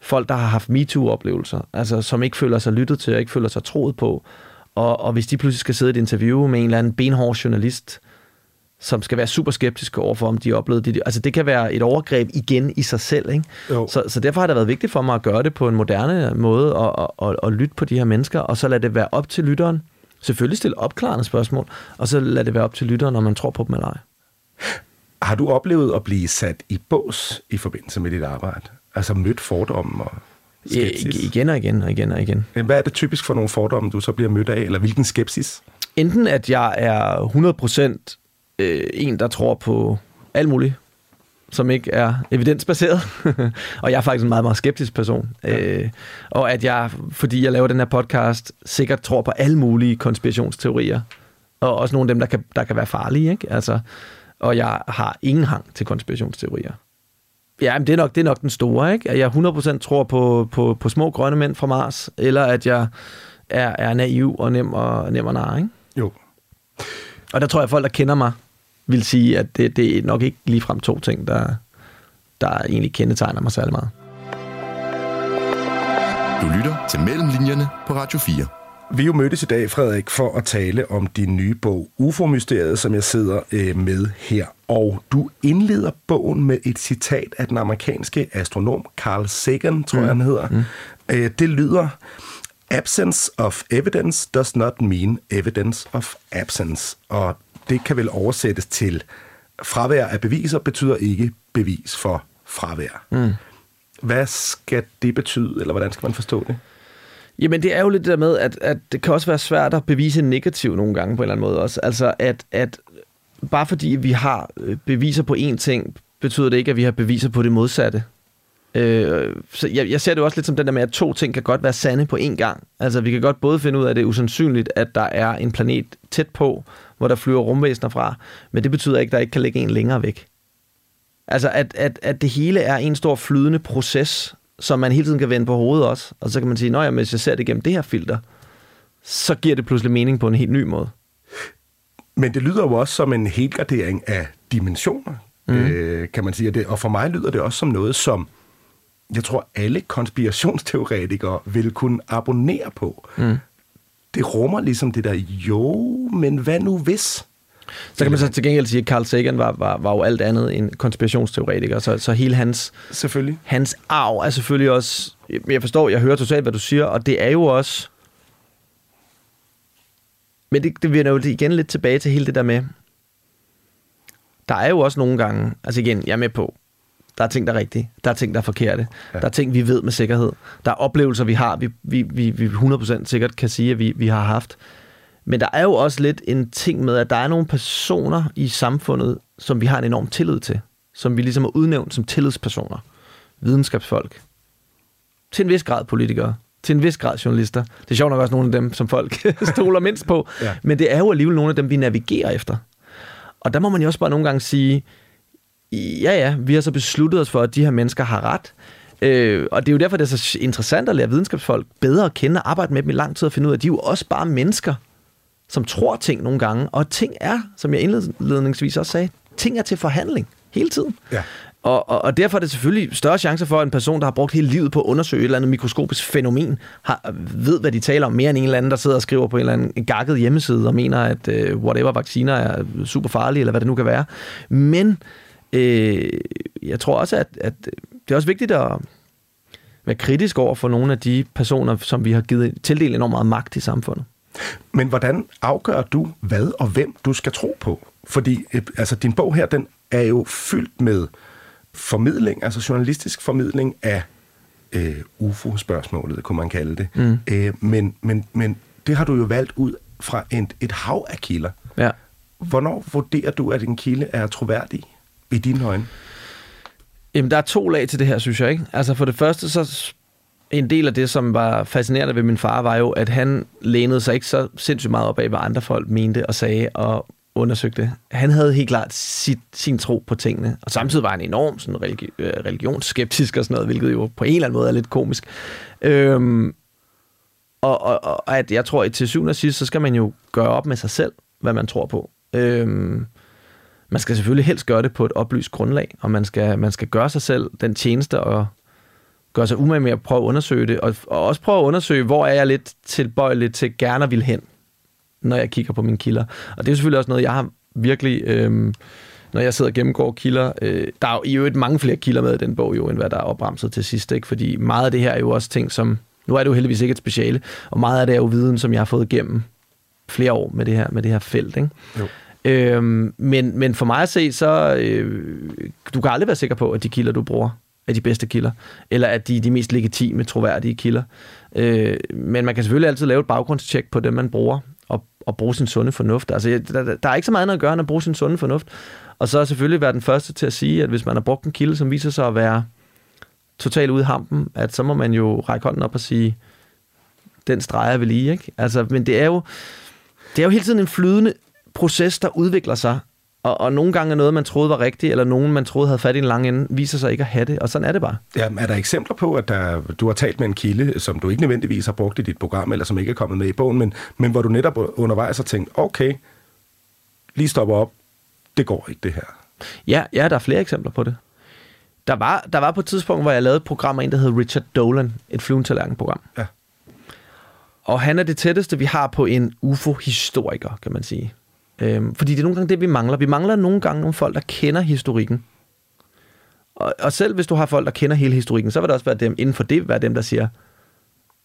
folk, der har haft MeToo-oplevelser, altså som ikke føler sig lyttet til og ikke føler sig troet på. Og, og hvis de pludselig skal sidde i et interview med en eller anden benhård journalist, som skal være super skeptiske overfor, om de oplevede det. Altså det kan være et overgreb igen i sig selv. Ikke? Jo. Så, så derfor har det været vigtigt for mig at gøre det på en moderne måde og, og, og, og lytte på de her mennesker, og så lade det være op til lytteren. Selvfølgelig stille opklarende spørgsmål, og så lade det være op til lytteren, om man tror på dem eller ej. Har du oplevet at blive sat i bås i forbindelse med dit arbejde? Altså mødt fordomme og skepsis? I- Igen og igen og igen og igen. Hvad er det typisk for nogle fordomme, du så bliver mødt af, eller hvilken skepsis? enten at jeg er 100% øh, en, der tror på alt muligt, som ikke er evidensbaseret. og jeg er faktisk en meget, meget skeptisk person. Ja. Øh, og at jeg, fordi jeg laver den her podcast, sikkert tror på alle mulige konspirationsteorier. Og også nogle af dem, der kan, der kan være farlige. Ikke? Altså, og jeg har ingen hang til konspirationsteorier. Ja, men det er nok, det er nok den store, ikke? At jeg 100% tror på, på, på små grønne mænd fra Mars, eller at jeg er, er naiv og nem og, nem og nar, ikke? Jo. Og der tror jeg, at folk, der kender mig, vil sige, at det, det er nok ikke ligefrem to ting, der, der egentlig kendetegner mig særlig meget. Du lytter til Mellemlinjerne på Radio 4. Vi er jo mødtes i dag, Frederik, for at tale om din nye bog, UFO-mysteriet, som jeg sidder øh, med her. Og du indleder bogen med et citat af den amerikanske astronom Carl Sagan, tror mm. jeg, han hedder. Mm. Øh, det lyder, Absence of evidence does not mean evidence of absence. Og det kan vel oversættes til, fravær af beviser betyder ikke bevis for fravær. Mm. Hvad skal det betyde, eller hvordan skal man forstå det? Jamen, det er jo lidt det der med, at, at det kan også være svært at bevise negativ nogle gange på en eller anden måde også. Altså, at, at bare fordi vi har øh, beviser på én ting, betyder det ikke, at vi har beviser på det modsatte. Øh, så jeg, jeg ser det også lidt som den der med, at to ting kan godt være sande på én gang. Altså, vi kan godt både finde ud af, at det er usandsynligt, at der er en planet tæt på, hvor der flyver rumvæsener fra, men det betyder ikke, at der ikke kan ligge en længere væk. Altså, at, at, at det hele er en stor flydende proces, som man hele tiden kan vende på hovedet også. Og så kan man sige, at hvis jeg ser det gennem det her filter, så giver det pludselig mening på en helt ny måde. Men det lyder jo også som en helgradering af dimensioner, mm. øh, kan man sige. Og for mig lyder det også som noget, som jeg tror, alle konspirationsteoretikere vil kunne abonnere på. Mm. Det rummer ligesom det der, jo, men hvad nu hvis? Så kan man så til gengæld sige, at Carl Sagan var, var, var jo alt andet end konspirationsteoretiker, så, så hele hans, selvfølgelig. hans arv er selvfølgelig også... Jeg forstår, jeg hører totalt, hvad du siger, og det er jo også... Men det, det vender jo igen lidt tilbage til hele det der med... Der er jo også nogle gange... Altså igen, jeg er med på, der er ting, der er rigtige. Der er ting, der er forkerte. Ja. Der er ting, vi ved med sikkerhed. Der er oplevelser, vi har, vi, vi, vi, vi 100% sikkert kan sige, at vi, vi har haft. Men der er jo også lidt en ting med, at der er nogle personer i samfundet, som vi har en enorm tillid til. Som vi ligesom har udnævnt som tillidspersoner. Videnskabsfolk. Til en vis grad politikere. Til en vis grad journalister. Det er sjovt nok også nogle af dem, som folk stoler mindst på. Ja. Men det er jo alligevel nogle af dem, vi navigerer efter. Og der må man jo også bare nogle gange sige, ja ja, vi har så besluttet os for, at de her mennesker har ret. Øh, og det er jo derfor, det er så interessant at lære videnskabsfolk bedre at kende og arbejde med dem i lang tid og finde ud af, at de er jo også bare mennesker, som tror ting nogle gange. Og ting er, som jeg indledningsvis også sagde, ting er til forhandling hele tiden. Ja. Og, og, og derfor er det selvfølgelig større chance for, at en person, der har brugt hele livet på at undersøge et eller andet mikroskopisk fænomen, har, ved, hvad de taler om, mere end en eller anden, der sidder og skriver på en eller anden gakket hjemmeside og mener, at uh, whatever vacciner er super farlige, eller hvad det nu kan være. Men øh, jeg tror også, at, at det er også vigtigt at være kritisk over for nogle af de personer, som vi har givet tildelt enormt meget magt i samfundet. Men hvordan afgør du, hvad og hvem du skal tro på? Fordi øh, altså, din bog her, den er jo fyldt med formidling, altså journalistisk formidling af øh, UFO-spørgsmålet, kunne man kalde det. Mm. Øh, men, men, men det har du jo valgt ud fra et, et hav af kilder. Ja. Hvornår vurderer du, at en kilde er troværdig? I dine øjne? Jamen, der er to lag til det her, synes jeg. ikke. Altså, for det første, så en del af det, som var fascinerende ved min far, var jo, at han lænede sig ikke så sindssygt meget op af, hvad andre folk mente og sagde og undersøgte. Han havde helt klart sit, sin tro på tingene, og samtidig var han enormt sådan religi- øh, religionsskeptisk og sådan noget, hvilket jo på en eller anden måde er lidt komisk. Øhm, og, og, og at jeg tror, at til syvende og sidst, så skal man jo gøre op med sig selv, hvad man tror på. Øhm, man skal selvfølgelig helst gøre det på et oplyst grundlag, og man skal, man skal gøre sig selv den tjeneste og gøre sig umage med at prøve at undersøge det, og, og også prøve at undersøge, hvor er jeg lidt tilbøjelig til gerne at vil hen, når jeg kigger på mine kilder. Og det er selvfølgelig også noget, jeg har virkelig... Øh, når jeg sidder og gennemgår kilder. Øh, der er jo i øvrigt mange flere kilder med i den bog, jo, end hvad der er opremset til sidst. Ikke? Fordi meget af det her er jo også ting, som... Nu er det jo heldigvis ikke et speciale, og meget af det er jo viden, som jeg har fået igennem flere år med det her, med det her felt. Ikke? Jo. Øhm, men, men for mig at se, så øh, du kan aldrig være sikker på, at de kilder, du bruger, er de bedste kilder, eller at de er de mest legitime, troværdige kilder. Øh, men man kan selvfølgelig altid lave et baggrundstjek på dem, man bruger, og, og bruge sin sunde fornuft. Altså, der, der er ikke så meget andet at gøre, end at bruge sin sunde fornuft. Og så selvfølgelig være den første til at sige, at hvis man har brugt en kilde, som viser sig at være totalt ude i hampen, at så må man jo række hånden op og sige, den streger vi lige, ikke? Altså, men det er jo, det er jo hele tiden en flydende proces, der udvikler sig, og, og nogle gange er noget, man troede var rigtigt, eller nogen, man troede havde fat i en lang ende, viser sig ikke at have det, og sådan er det bare. Ja, er der eksempler på, at der, du har talt med en kilde, som du ikke nødvendigvis har brugt i dit program, eller som ikke er kommet med i bogen, men, men hvor du netop undervejs har tænkt, okay, lige stopper op, det går ikke det her. Ja, ja, der er flere eksempler på det. Der var, der var på et tidspunkt, hvor jeg lavede et program af en, der hed Richard Dolan, et flyvende program. Ja. Og han er det tætteste, vi har på en UFO-historiker, kan man sige. Øhm, fordi det er nogle gange det, vi mangler. Vi mangler nogle gange nogle folk, der kender historikken. Og, og selv hvis du har folk, der kender hele historikken, så vil det også være dem, inden for det være dem, der siger,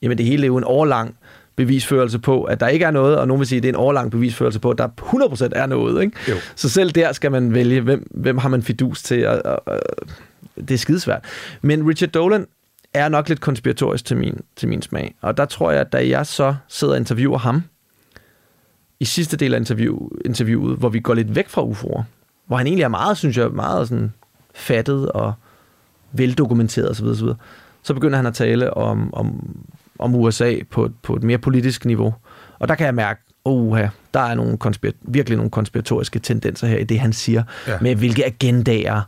jamen det hele er jo en overlang bevisførelse på, at der ikke er noget, og nogen vil sige, at det er en overlang bevisførelse på, at der 100% er noget. Ikke? Jo. Så selv der skal man vælge, hvem, hvem har man fidus til. Og, og, og, det er skidesvært. Men Richard Dolan er nok lidt konspiratorisk til min, til min smag. Og der tror jeg, at da jeg så sidder og interviewer ham, i sidste del af interview, interviewet, hvor vi går lidt væk fra UFO'er, hvor han egentlig er meget, synes jeg, meget sådan fattet og veldokumenteret osv., osv., så begynder han at tale om, om, om USA på, på et mere politisk niveau. Og der kan jeg mærke, oh, der er nogle konspir- virkelig nogle konspiratoriske tendenser her i det, han siger, ja. med hvilke agendaer,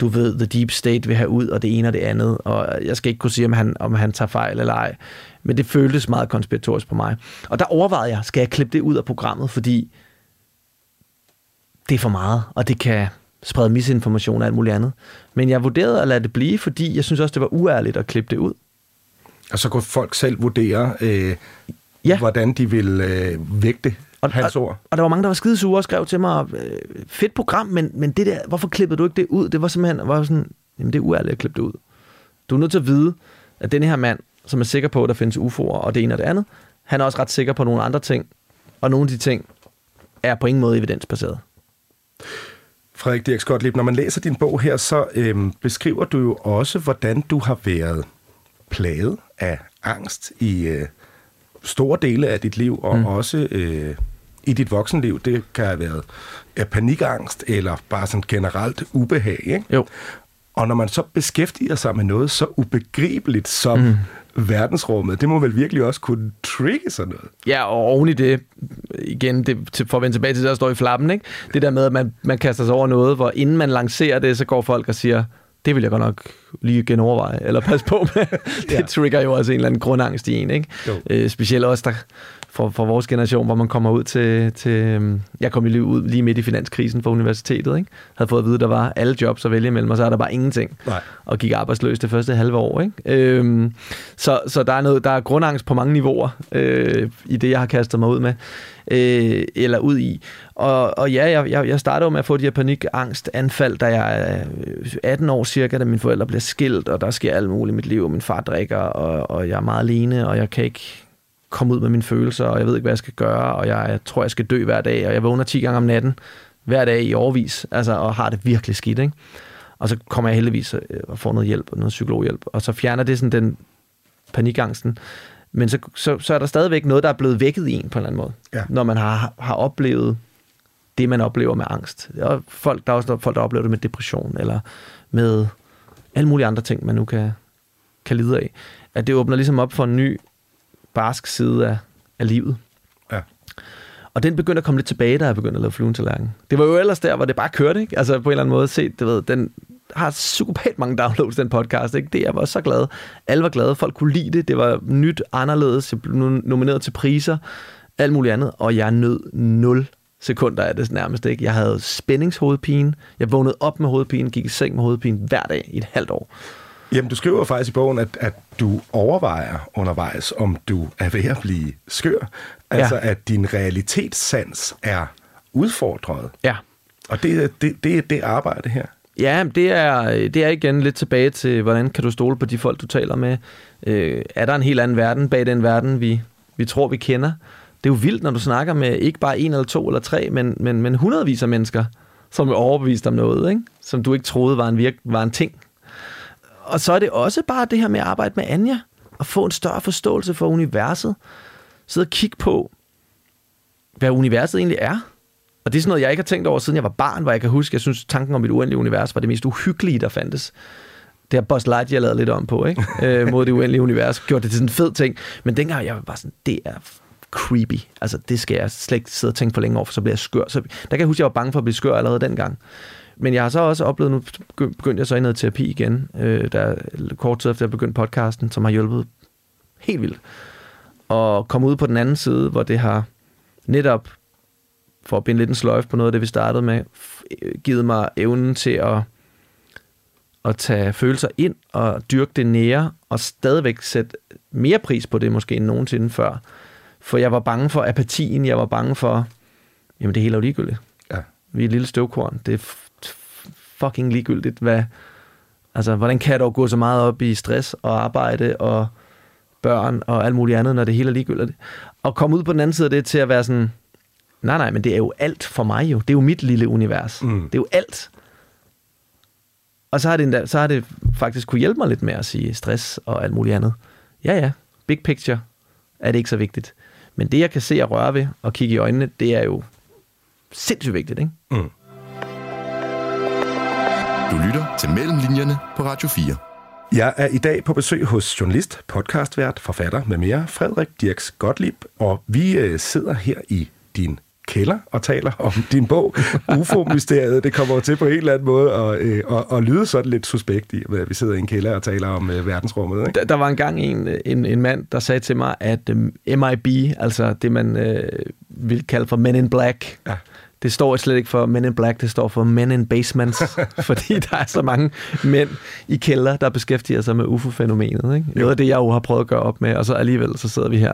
du ved, The Deep State vil have ud, og det ene og det andet. Og jeg skal ikke kunne sige, om han, om han tager fejl eller ej. Men det føltes meget konspiratorisk på mig. Og der overvejede jeg, skal jeg klippe det ud af programmet, fordi det er for meget, og det kan sprede misinformation og alt muligt andet. Men jeg vurderede at lade det blive, fordi jeg synes også, det var uærligt at klippe det ud. Og så kunne folk selv vurdere, øh, ja. hvordan de vil øh, vægte og, hans ord. Og, og der var mange, der var skide sure og skrev til mig, øh, fedt program, men, men det der, hvorfor klippede du ikke det ud? Det var simpelthen var sådan, jamen det er uærligt at klippe det ud. Du er nødt til at vide, at den her mand, som er sikker på, at der findes UFO'er og det ene og det andet, han er også ret sikker på nogle andre ting, og nogle af de ting er på ingen måde evidensbaseret. Frederik Dirk Skotlip, når man læser din bog her, så øhm, beskriver du jo også, hvordan du har været plaget af angst i øh, store dele af dit liv, og mm. også øh, i dit voksenliv. Det kan have været ja, panikangst, eller bare sådan generelt ubehag. Ikke? Jo. Og når man så beskæftiger sig med noget så ubegribeligt som mm. verdensrummet, det må vel virkelig også kunne trigge sådan noget. Ja, og oven i det, igen, det, for at vende tilbage til det, der står i flappen, ikke? det der med, at man, man kaster sig over noget, hvor inden man lancerer det, så går folk og siger, det vil jeg godt nok lige genoverveje, eller passe på med. det ja. trigger jo også en eller anden grundangst i en, ikke? Øh, specielt også der for, for vores generation, hvor man kommer ud til... til øhm, jeg kom lige ud lige midt i finanskrisen på universitetet, ikke? Havde fået at vide, at der var alle jobs at vælge imellem, og så er der bare ingenting. Nej. Og gik arbejdsløs det første halve år, ikke? Øhm, så, så der er noget, der er grundangst på mange niveauer øh, i det, jeg har kastet mig ud med. Øh, eller ud i. Og, og ja, jeg, jeg startede med at få de her panikangstanfald, da jeg er øh, 18 år cirka, da mine forældre bliver skilt, og der sker alt muligt i mit liv, og min far drikker, og, og jeg er meget alene, og jeg kan ikke komme ud med mine følelser, og jeg ved ikke, hvad jeg skal gøre, og jeg, jeg tror, jeg skal dø hver dag, og jeg vågner 10 gange om natten, hver dag i overvis, altså, og har det virkelig skidt, ikke? Og så kommer jeg heldigvis øh, og får noget hjælp, noget psykologhjælp, og så fjerner det sådan den panikangsten. Men så, så, så er der stadigvæk noget, der er blevet vækket i en på en eller anden måde, ja. når man har, har oplevet det, man oplever med angst. Og folk, der er også folk, der oplever det med depression, eller med alle mulige andre ting, man nu kan, kan lide af. At det åbner ligesom op for en ny barsk side af, af livet. Ja. Og den begyndte at komme lidt tilbage, da jeg begyndte at lave fluen til lærken. Det var jo ellers der, hvor det bare kørte, ikke? Altså på en eller anden måde set, du ved, den har psykopat mange downloads, den podcast, ikke? Det, jeg var så glad. Alle var glade, folk kunne lide det, det var nyt, anderledes, jeg blev nomineret til priser, alt muligt andet, og jeg nød 0 sekunder af det nærmest, ikke? Jeg havde spændingshovedpine, jeg vågnede op med hovedpine, gik i seng med hovedpine hver dag i et halvt år. Jamen, du skriver faktisk i bogen, at, at du overvejer undervejs, om du er ved at blive skør. Altså, ja. at din realitetssans er udfordret. Ja. Og det, det, det er det arbejde her. Ja, det er, det er igen lidt tilbage til, hvordan kan du stole på de folk, du taler med? Øh, er der en helt anden verden bag den verden, vi, vi tror, vi kender? Det er jo vildt, når du snakker med ikke bare en eller to eller tre, men, men, men hundredvis af mennesker, som er overbevist om noget, ikke? som du ikke troede var en, virk, var en ting og så er det også bare det her med at arbejde med Anja, og få en større forståelse for universet. Sidde og kigge på, hvad universet egentlig er. Og det er sådan noget, jeg ikke har tænkt over, siden jeg var barn, hvor jeg kan huske, jeg synes, tanken om et uendeligt univers var det mest uhyggelige, der fandtes. Det har Buzz Lightyear lavet lidt om på, ikke? øh, mod det uendelige univers. Gjort det til sådan en fed ting. Men dengang jeg var bare sådan, det er creepy. Altså, det skal jeg slet ikke sidde og tænke for længe over, for så bliver jeg skør. Så, der kan jeg huske, at jeg var bange for at blive skør allerede dengang. Men jeg har så også oplevet, nu begyndte jeg så i noget terapi igen, øh, der kort tid efter jeg begyndte podcasten, som har hjulpet helt vildt. Og komme ud på den anden side, hvor det har netop, for at binde lidt en sløjf på noget af det, vi startede med, givet mig evnen til at, at tage følelser ind og dyrke det nære, og stadigvæk sætte mere pris på det måske end nogensinde før. For jeg var bange for apatien, jeg var bange for, jamen det hele er jo ligegyldigt. Ja. Vi er et lille støvkorn. Det er fucking ligegyldigt, hvad, altså, hvordan kan jeg dog gå så meget op i stress og arbejde og børn og alt muligt andet, når det hele er ligegyldigt. Og komme ud på den anden side af det til at være sådan, nej, nej, men det er jo alt for mig jo. Det er jo mit lille univers. Mm. Det er jo alt. Og så har, det endda, så har det faktisk kunne hjælpe mig lidt med at sige stress og alt muligt andet. Ja, ja, big picture er det ikke så vigtigt. Men det, jeg kan se og røre ved og kigge i øjnene, det er jo sindssygt vigtigt, ikke? Mm. Du lytter til Mellemlinjerne på Radio 4. Jeg er i dag på besøg hos journalist, podcastvært, forfatter med mere, Frederik Dirks Gottlieb, og vi øh, sidder her i din kælder og taler om din bog, UFO-mysteriet. Det kommer til på en eller anden måde at, øh, at, at lyde sådan lidt suspekt i, at vi sidder i en kælder og taler om uh, verdensrummet. Ikke? Der, der var engang en, en, en mand, der sagde til mig, at um, MIB, altså det man uh, vil kalde for Men in Black, ja det står slet ikke for Men in Black, det står for Men in Basements, fordi der er så mange mænd i kælder, der beskæftiger sig med UFO-fænomenet. Ikke? Noget af det, jeg jo har prøvet at gøre op med, og så alligevel så sidder vi her.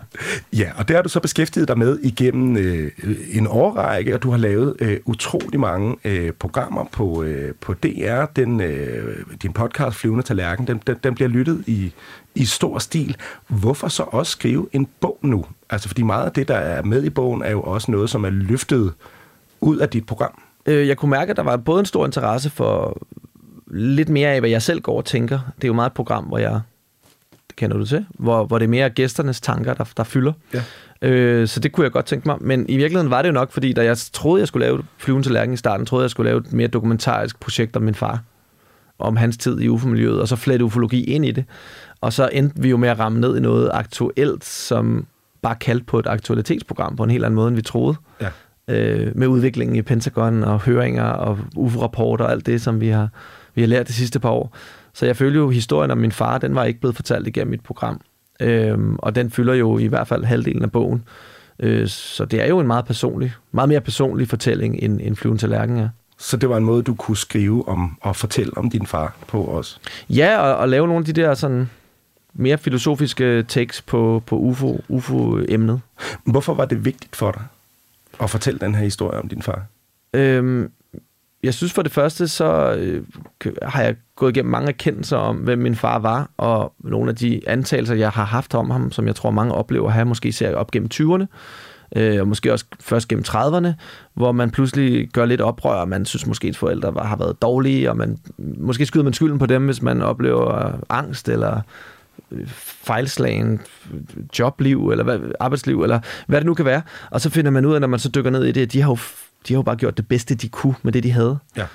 Ja, og det har du så beskæftiget dig med igennem øh, en årrække, og du har lavet øh, utrolig mange øh, programmer på, øh, på DR. Den, øh, din podcast, Flyvende Tallerken, den, den, den bliver lyttet i, i stor stil. Hvorfor så også skrive en bog nu? Altså, fordi meget af det, der er med i bogen, er jo også noget, som er løftet ud af dit program? Øh, jeg kunne mærke, at der var både en stor interesse for lidt mere af, hvad jeg selv går og tænker. Det er jo meget et program, hvor jeg, det kender du til, hvor, hvor det er mere gæsternes tanker, der, der fylder. Ja. Øh, så det kunne jeg godt tænke mig. Men i virkeligheden var det jo nok, fordi da jeg troede, jeg skulle lave Flyven til Lærken i starten, troede jeg, jeg skulle lave et mere dokumentarisk projekt om min far. Om hans tid i UFO-miljøet, og så flette ufologi ind i det. Og så endte vi jo med at ramme ned i noget aktuelt, som bare kaldte på et aktualitetsprogram på en helt anden måde, end vi troede. Ja øh, med udviklingen i Pentagon og høringer og UFO-rapporter og alt det, som vi har, vi har lært de sidste par år. Så jeg føler jo, historien om min far, den var ikke blevet fortalt igennem mit program. Øh, og den fylder jo i hvert fald halvdelen af bogen. Øh, så det er jo en meget personlig, meget mere personlig fortælling, end, end Flyven til Lærken er. Så det var en måde, du kunne skrive om og fortælle om din far på også? Ja, og, og lave nogle af de der sådan mere filosofiske tekst på, på UFO, UFO-emnet. Hvorfor var det vigtigt for dig at fortælle den her historie om din far? Øhm, jeg synes for det første, så øh, har jeg gået igennem mange erkendelser om, hvem min far var, og nogle af de antagelser, jeg har haft om ham, som jeg tror, mange oplever her, have, måske ser op gennem 20'erne, øh, og måske også først gennem 30'erne, hvor man pludselig gør lidt oprør, og man synes måske, at forældre var, har været dårlige, og man, måske skyder man skylden på dem, hvis man oplever øh, angst, eller fejlslagen jobliv, eller hvad, arbejdsliv, eller hvad det nu kan være. Og så finder man ud af, når man så dykker ned i det, at de har jo, de har jo bare gjort det bedste, de kunne med det, de havde. Ja.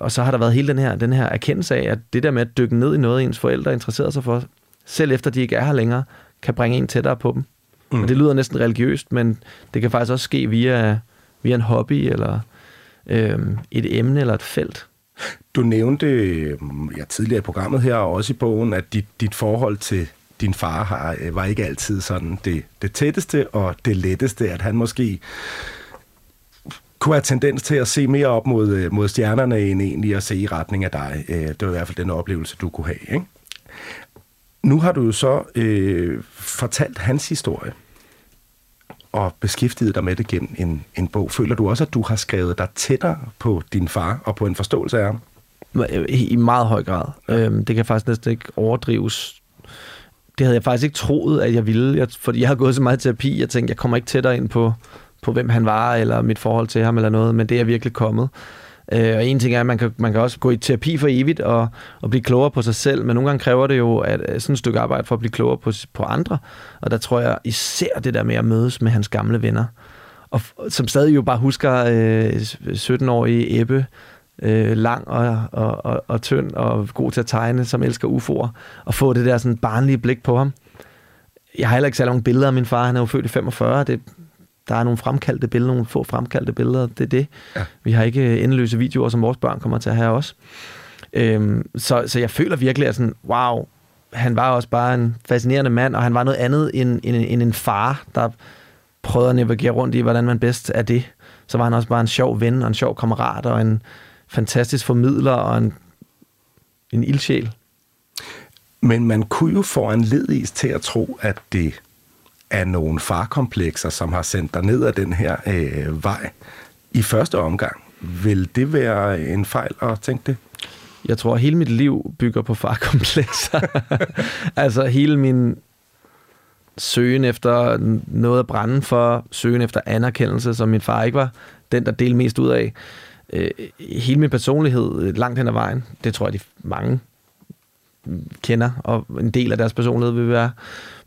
Og så har der været hele den her, den her erkendelse af, at det der med at dykke ned i noget, ens forældre interesserer sig for, selv efter de ikke er her længere, kan bringe en tættere på dem. Mm. Og det lyder næsten religiøst, men det kan faktisk også ske via, via en hobby, eller øhm, et emne, eller et felt. Du nævnte øhm, ja, tidligere i programmet her, og også i bogen, at dit, dit forhold til din far har, øh, var ikke altid sådan det, det tætteste og det letteste, at han måske kunne have tendens til at se mere op mod, øh, mod stjernerne, end egentlig at se i retning af dig. Øh, det var i hvert fald den oplevelse, du kunne have. Ikke? Nu har du jo så øh, fortalt hans historie og beskæftiget dig med det gennem en, en bog. Føler du også, at du har skrevet dig tættere på din far og på en forståelse af ham? I meget høj grad. Ja. Øhm, det kan faktisk næsten ikke overdrives. Det havde jeg faktisk ikke troet, at jeg ville. Jeg, fordi jeg har gået så meget terapi, jeg tænkte, jeg kommer ikke tættere ind på, på hvem han var, eller mit forhold til ham, eller noget, men det er virkelig kommet. Øh, og en ting er, at man kan, man kan også gå i terapi for evigt og, og blive klogere på sig selv, men nogle gange kræver det jo at, øh, sådan et stykke arbejde for at blive klogere på, på andre. Og der tror jeg især det der med at mødes med hans gamle venner, og som stadig jo bare husker øh, 17-årige Ebbe, øh, lang og, og, og, og tynd og god til at tegne, som elsker UFO'er, og få det der sådan barnlige blik på ham. Jeg har heller ikke særlig mange billeder af min far, han er jo født i 45, det, der er nogle fremkaldte billeder, nogle få fremkaldte billeder, det er det. Ja. Vi har ikke endeløse videoer, som vores børn kommer til at have også. Øhm, så, så jeg føler virkelig, at sådan, wow, han var også bare en fascinerende mand, og han var noget andet end, end, end en far, der prøvede at navigere rundt i, hvordan man bedst er det. Så var han også bare en sjov ven, og en sjov kammerat, og en fantastisk formidler, og en, en ildsjæl. Men man kunne jo få en ledis til at tro, at det af nogle farkomplekser, som har sendt dig ned ad den her øh, vej i første omgang. Vil det være en fejl at tænke det? Jeg tror, at hele mit liv bygger på farkomplekser. altså hele min søgen efter noget at brænde for, søgen efter anerkendelse, som min far ikke var den, der delte mest ud af. Øh, hele min personlighed øh, langt hen ad vejen, det tror jeg, de mange kender, og en del af deres personlighed vil være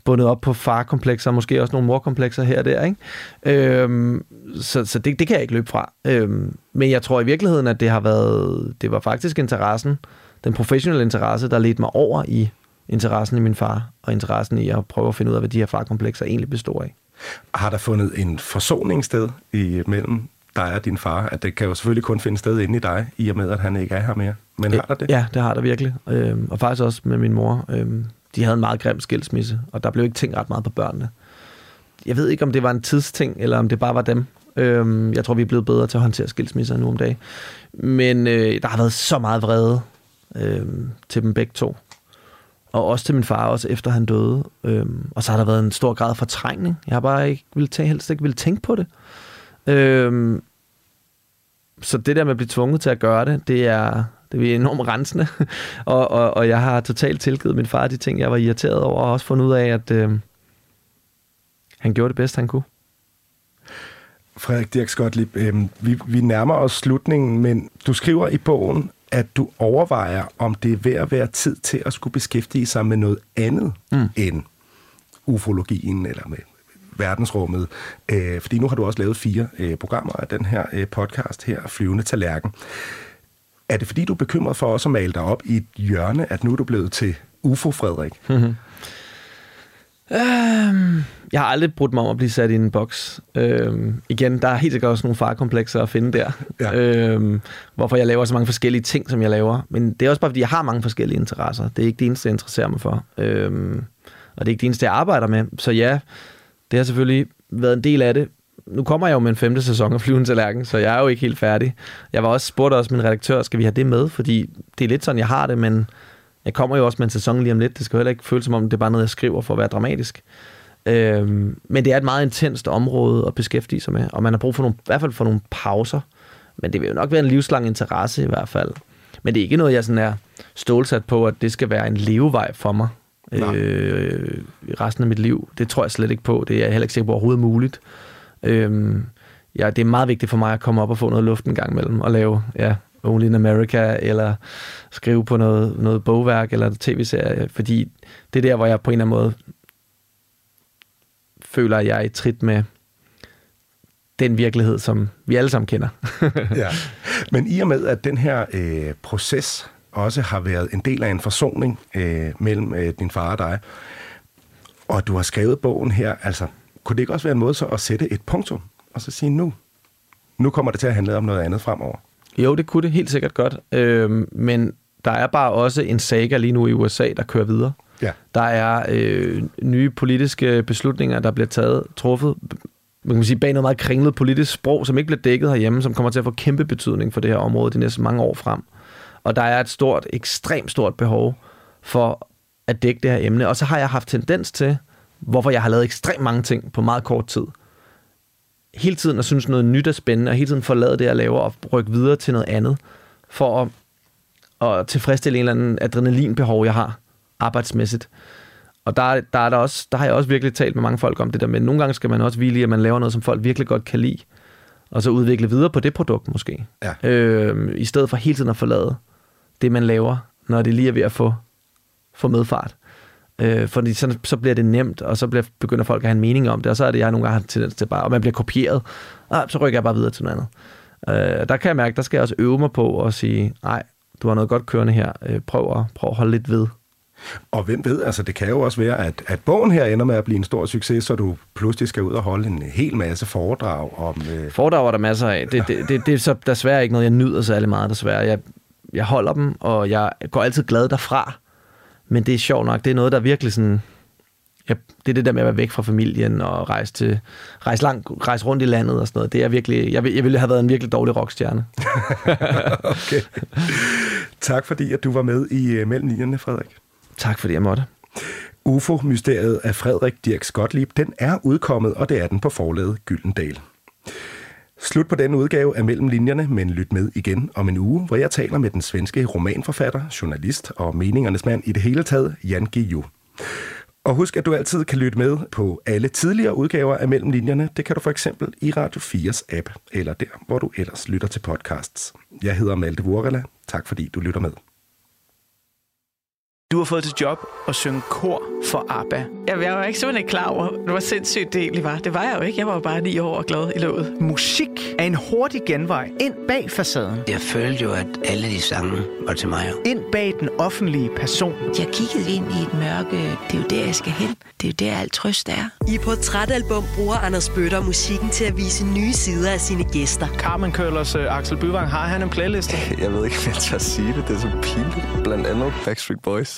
bundet op på farkomplekser, måske også nogle morkomplekser her og der. Ikke? Øhm, så så det, det kan jeg ikke løbe fra. Øhm, men jeg tror i virkeligheden, at det har været, det var faktisk interessen, den professionelle interesse, der ledte mig over i interessen i min far, og interessen i at prøve at finde ud af, hvad de her farkomplekser egentlig består af. Har der fundet en forsoning sted i mellem dig og din far? At det kan jo selvfølgelig kun finde sted inde i dig, i og med, at han ikke er her mere. Men har der det? Ja, det har der virkelig. Øhm, og faktisk også med min mor. Øhm, de havde en meget grim skilsmisse, og der blev ikke tænkt ret meget på børnene. Jeg ved ikke, om det var en tidsting, eller om det bare var dem. Øhm, jeg tror, vi er blevet bedre til at håndtere skilsmisser nu om dagen. Men øh, der har været så meget vrede øh, til dem begge to. Og også til min far, også efter han døde. Øhm, og så har der været en stor grad af fortrængning. Jeg har bare ikke vil tage, helst ikke vil tænke på det. Øhm, så det der med at blive tvunget til at gøre det, det er, det er enormt rensende. og, og, og jeg har totalt tilgivet min far de ting, jeg var irriteret over, og også fundet ud af, at øh, han gjorde det bedst, han kunne. Frederik Dirk Skotlip, øh, vi, vi nærmer os slutningen, men du skriver i bogen, at du overvejer, om det er ved at være tid til at skulle beskæftige sig med noget andet mm. end ufologien eller med verdensrummet. Øh, fordi nu har du også lavet fire øh, programmer af den her øh, podcast her, Flyvende Tallerken. Er det fordi, du er bekymret for også at male dig op i et hjørne, at nu er du blevet til UFO-Frederik? Mm-hmm. Øhm, jeg har aldrig brudt mig om at blive sat i en boks. Øhm, igen, der er helt sikkert også nogle farkomplekser at finde der. Ja. Øhm, hvorfor jeg laver så mange forskellige ting, som jeg laver. Men det er også bare, fordi jeg har mange forskellige interesser. Det er ikke det eneste, jeg interesserer mig for. Øhm, og det er ikke det eneste, jeg arbejder med. Så ja, det har selvfølgelig været en del af det. Nu kommer jeg jo med en femte sæson af Flyvende Tallerken, så jeg er jo ikke helt færdig. Jeg var også spurgt også min redaktør, skal vi have det med? Fordi det er lidt sådan, jeg har det, men jeg kommer jo også med en sæson lige om lidt. Det skal heller ikke føles som om, det er bare noget, jeg skriver for at være dramatisk. Øhm, men det er et meget intenst område at beskæftige sig med, og man har brug for nogle, i hvert fald for nogle pauser. Men det vil jo nok være en livslang interesse i hvert fald. Men det er ikke noget, jeg sådan er stålsat på, at det skal være en levevej for mig øh, resten af mit liv. Det tror jeg slet ikke på. Det er jeg heller ikke sikker på overhovedet muligt. Øh, ja, det er meget vigtigt for mig at komme op og få noget luft en gang imellem og lave ja, Only in America, eller skrive på noget, noget bogværk eller tv-serie, fordi det er der, hvor jeg på en eller anden måde føler, at jeg er i trit med den virkelighed, som vi alle sammen kender. ja. Men i og med, at den her øh, proces også har været en del af en forsoning øh, mellem øh, din far og dig, og du har skrevet bogen her, altså, kunne det ikke også være en måde så at sætte et punktum, og så sige nu, nu kommer det til at handle om noget andet fremover? Jo, det kunne det helt sikkert godt, øh, men der er bare også en saga lige nu i USA, der kører videre. Ja. Der er øh, nye politiske beslutninger, der bliver taget, truffet, man kan sige, bag noget meget kringlet politisk sprog, som ikke bliver dækket herhjemme, som kommer til at få kæmpe betydning for det her område de næste mange år frem. Og der er et stort, ekstremt stort behov for at dække det her emne. Og så har jeg haft tendens til, hvorfor jeg har lavet ekstremt mange ting på meget kort tid, hele tiden at synes noget nyt er spændende, og hele tiden forlade det, jeg laver, og rykke videre til noget andet, for at, at tilfredsstille en eller anden adrenalinbehov, jeg har arbejdsmæssigt. Og der, der, er der, også, der har jeg også virkelig talt med mange folk om det der, men nogle gange skal man også hvile i, at man laver noget, som folk virkelig godt kan lide, og så udvikle videre på det produkt måske. Ja. Øh, I stedet for hele tiden at forlade det, man laver, når det lige er ved at få, få medfart. Øh, fordi så, så bliver det nemt, og så bliver, begynder folk at have en mening om det, og så er det, jeg nogle gange har tendens til bare, og man bliver kopieret, og så rykker jeg bare videre til noget andet. Øh, der kan jeg mærke, der skal jeg også øve mig på at sige, nej, du har noget godt kørende her, øh, prøv, at, prøv at holde lidt ved. Og hvem ved, altså det kan jo også være, at, at bogen her ender med at blive en stor succes, så du pludselig skal ud og holde en hel masse foredrag om... Øh... Foredrag er der masser af. Det, det, det, det er så desværre ikke noget, jeg nyder særlig meget, desværre. Jeg, jeg holder dem, og jeg går altid glad derfra. Men det er sjovt nok, det er noget, der virkelig sådan... Ja, det er det der med at være væk fra familien og rejse, til, rejse, langt, rejse rundt i landet og sådan noget. Det er virkelig, jeg, jeg ville have været en virkelig dårlig rockstjerne. okay. Tak fordi, at du var med i uh, Mellem Linjerne, Frederik. Tak fordi jeg måtte. UFO-mysteriet af Frederik Dirk Skotlieb, den er udkommet, og det er den på forlaget Gyldendal. Slut på denne udgave af Mellem Linjerne, men lyt med igen om en uge, hvor jeg taler med den svenske romanforfatter, journalist og meningernes mand i det hele taget, Jan Guillou. Og husk, at du altid kan lytte med på alle tidligere udgaver af Mellem Linjerne. Det kan du for eksempel i Radio 4's app, eller der, hvor du ellers lytter til podcasts. Jeg hedder Malte Vorela. Tak fordi du lytter med. Du har fået til job at synge kor for ABBA. Jamen, jeg var ikke simpelthen klar over, hvor sindssygt det egentlig var. Det var jeg jo ikke. Jeg var jo bare ni år og glad i låget. Musik er en hurtig genvej ind bag facaden. Jeg følte jo, at alle de sange var til mig. Ind bag den offentlige person. Jeg kiggede ind i et mørke. Det er jo der, jeg skal hen. Det er jo der, alt trøst er. I Portrætalbum bruger Anders Bøtter musikken til at vise nye sider af sine gæster. Carmen Køllers uh, Axel Byvang, har han en playliste? Jeg ved ikke, om jeg tør sige det. Det er så pinligt. Blandt andet Backstreet Boys.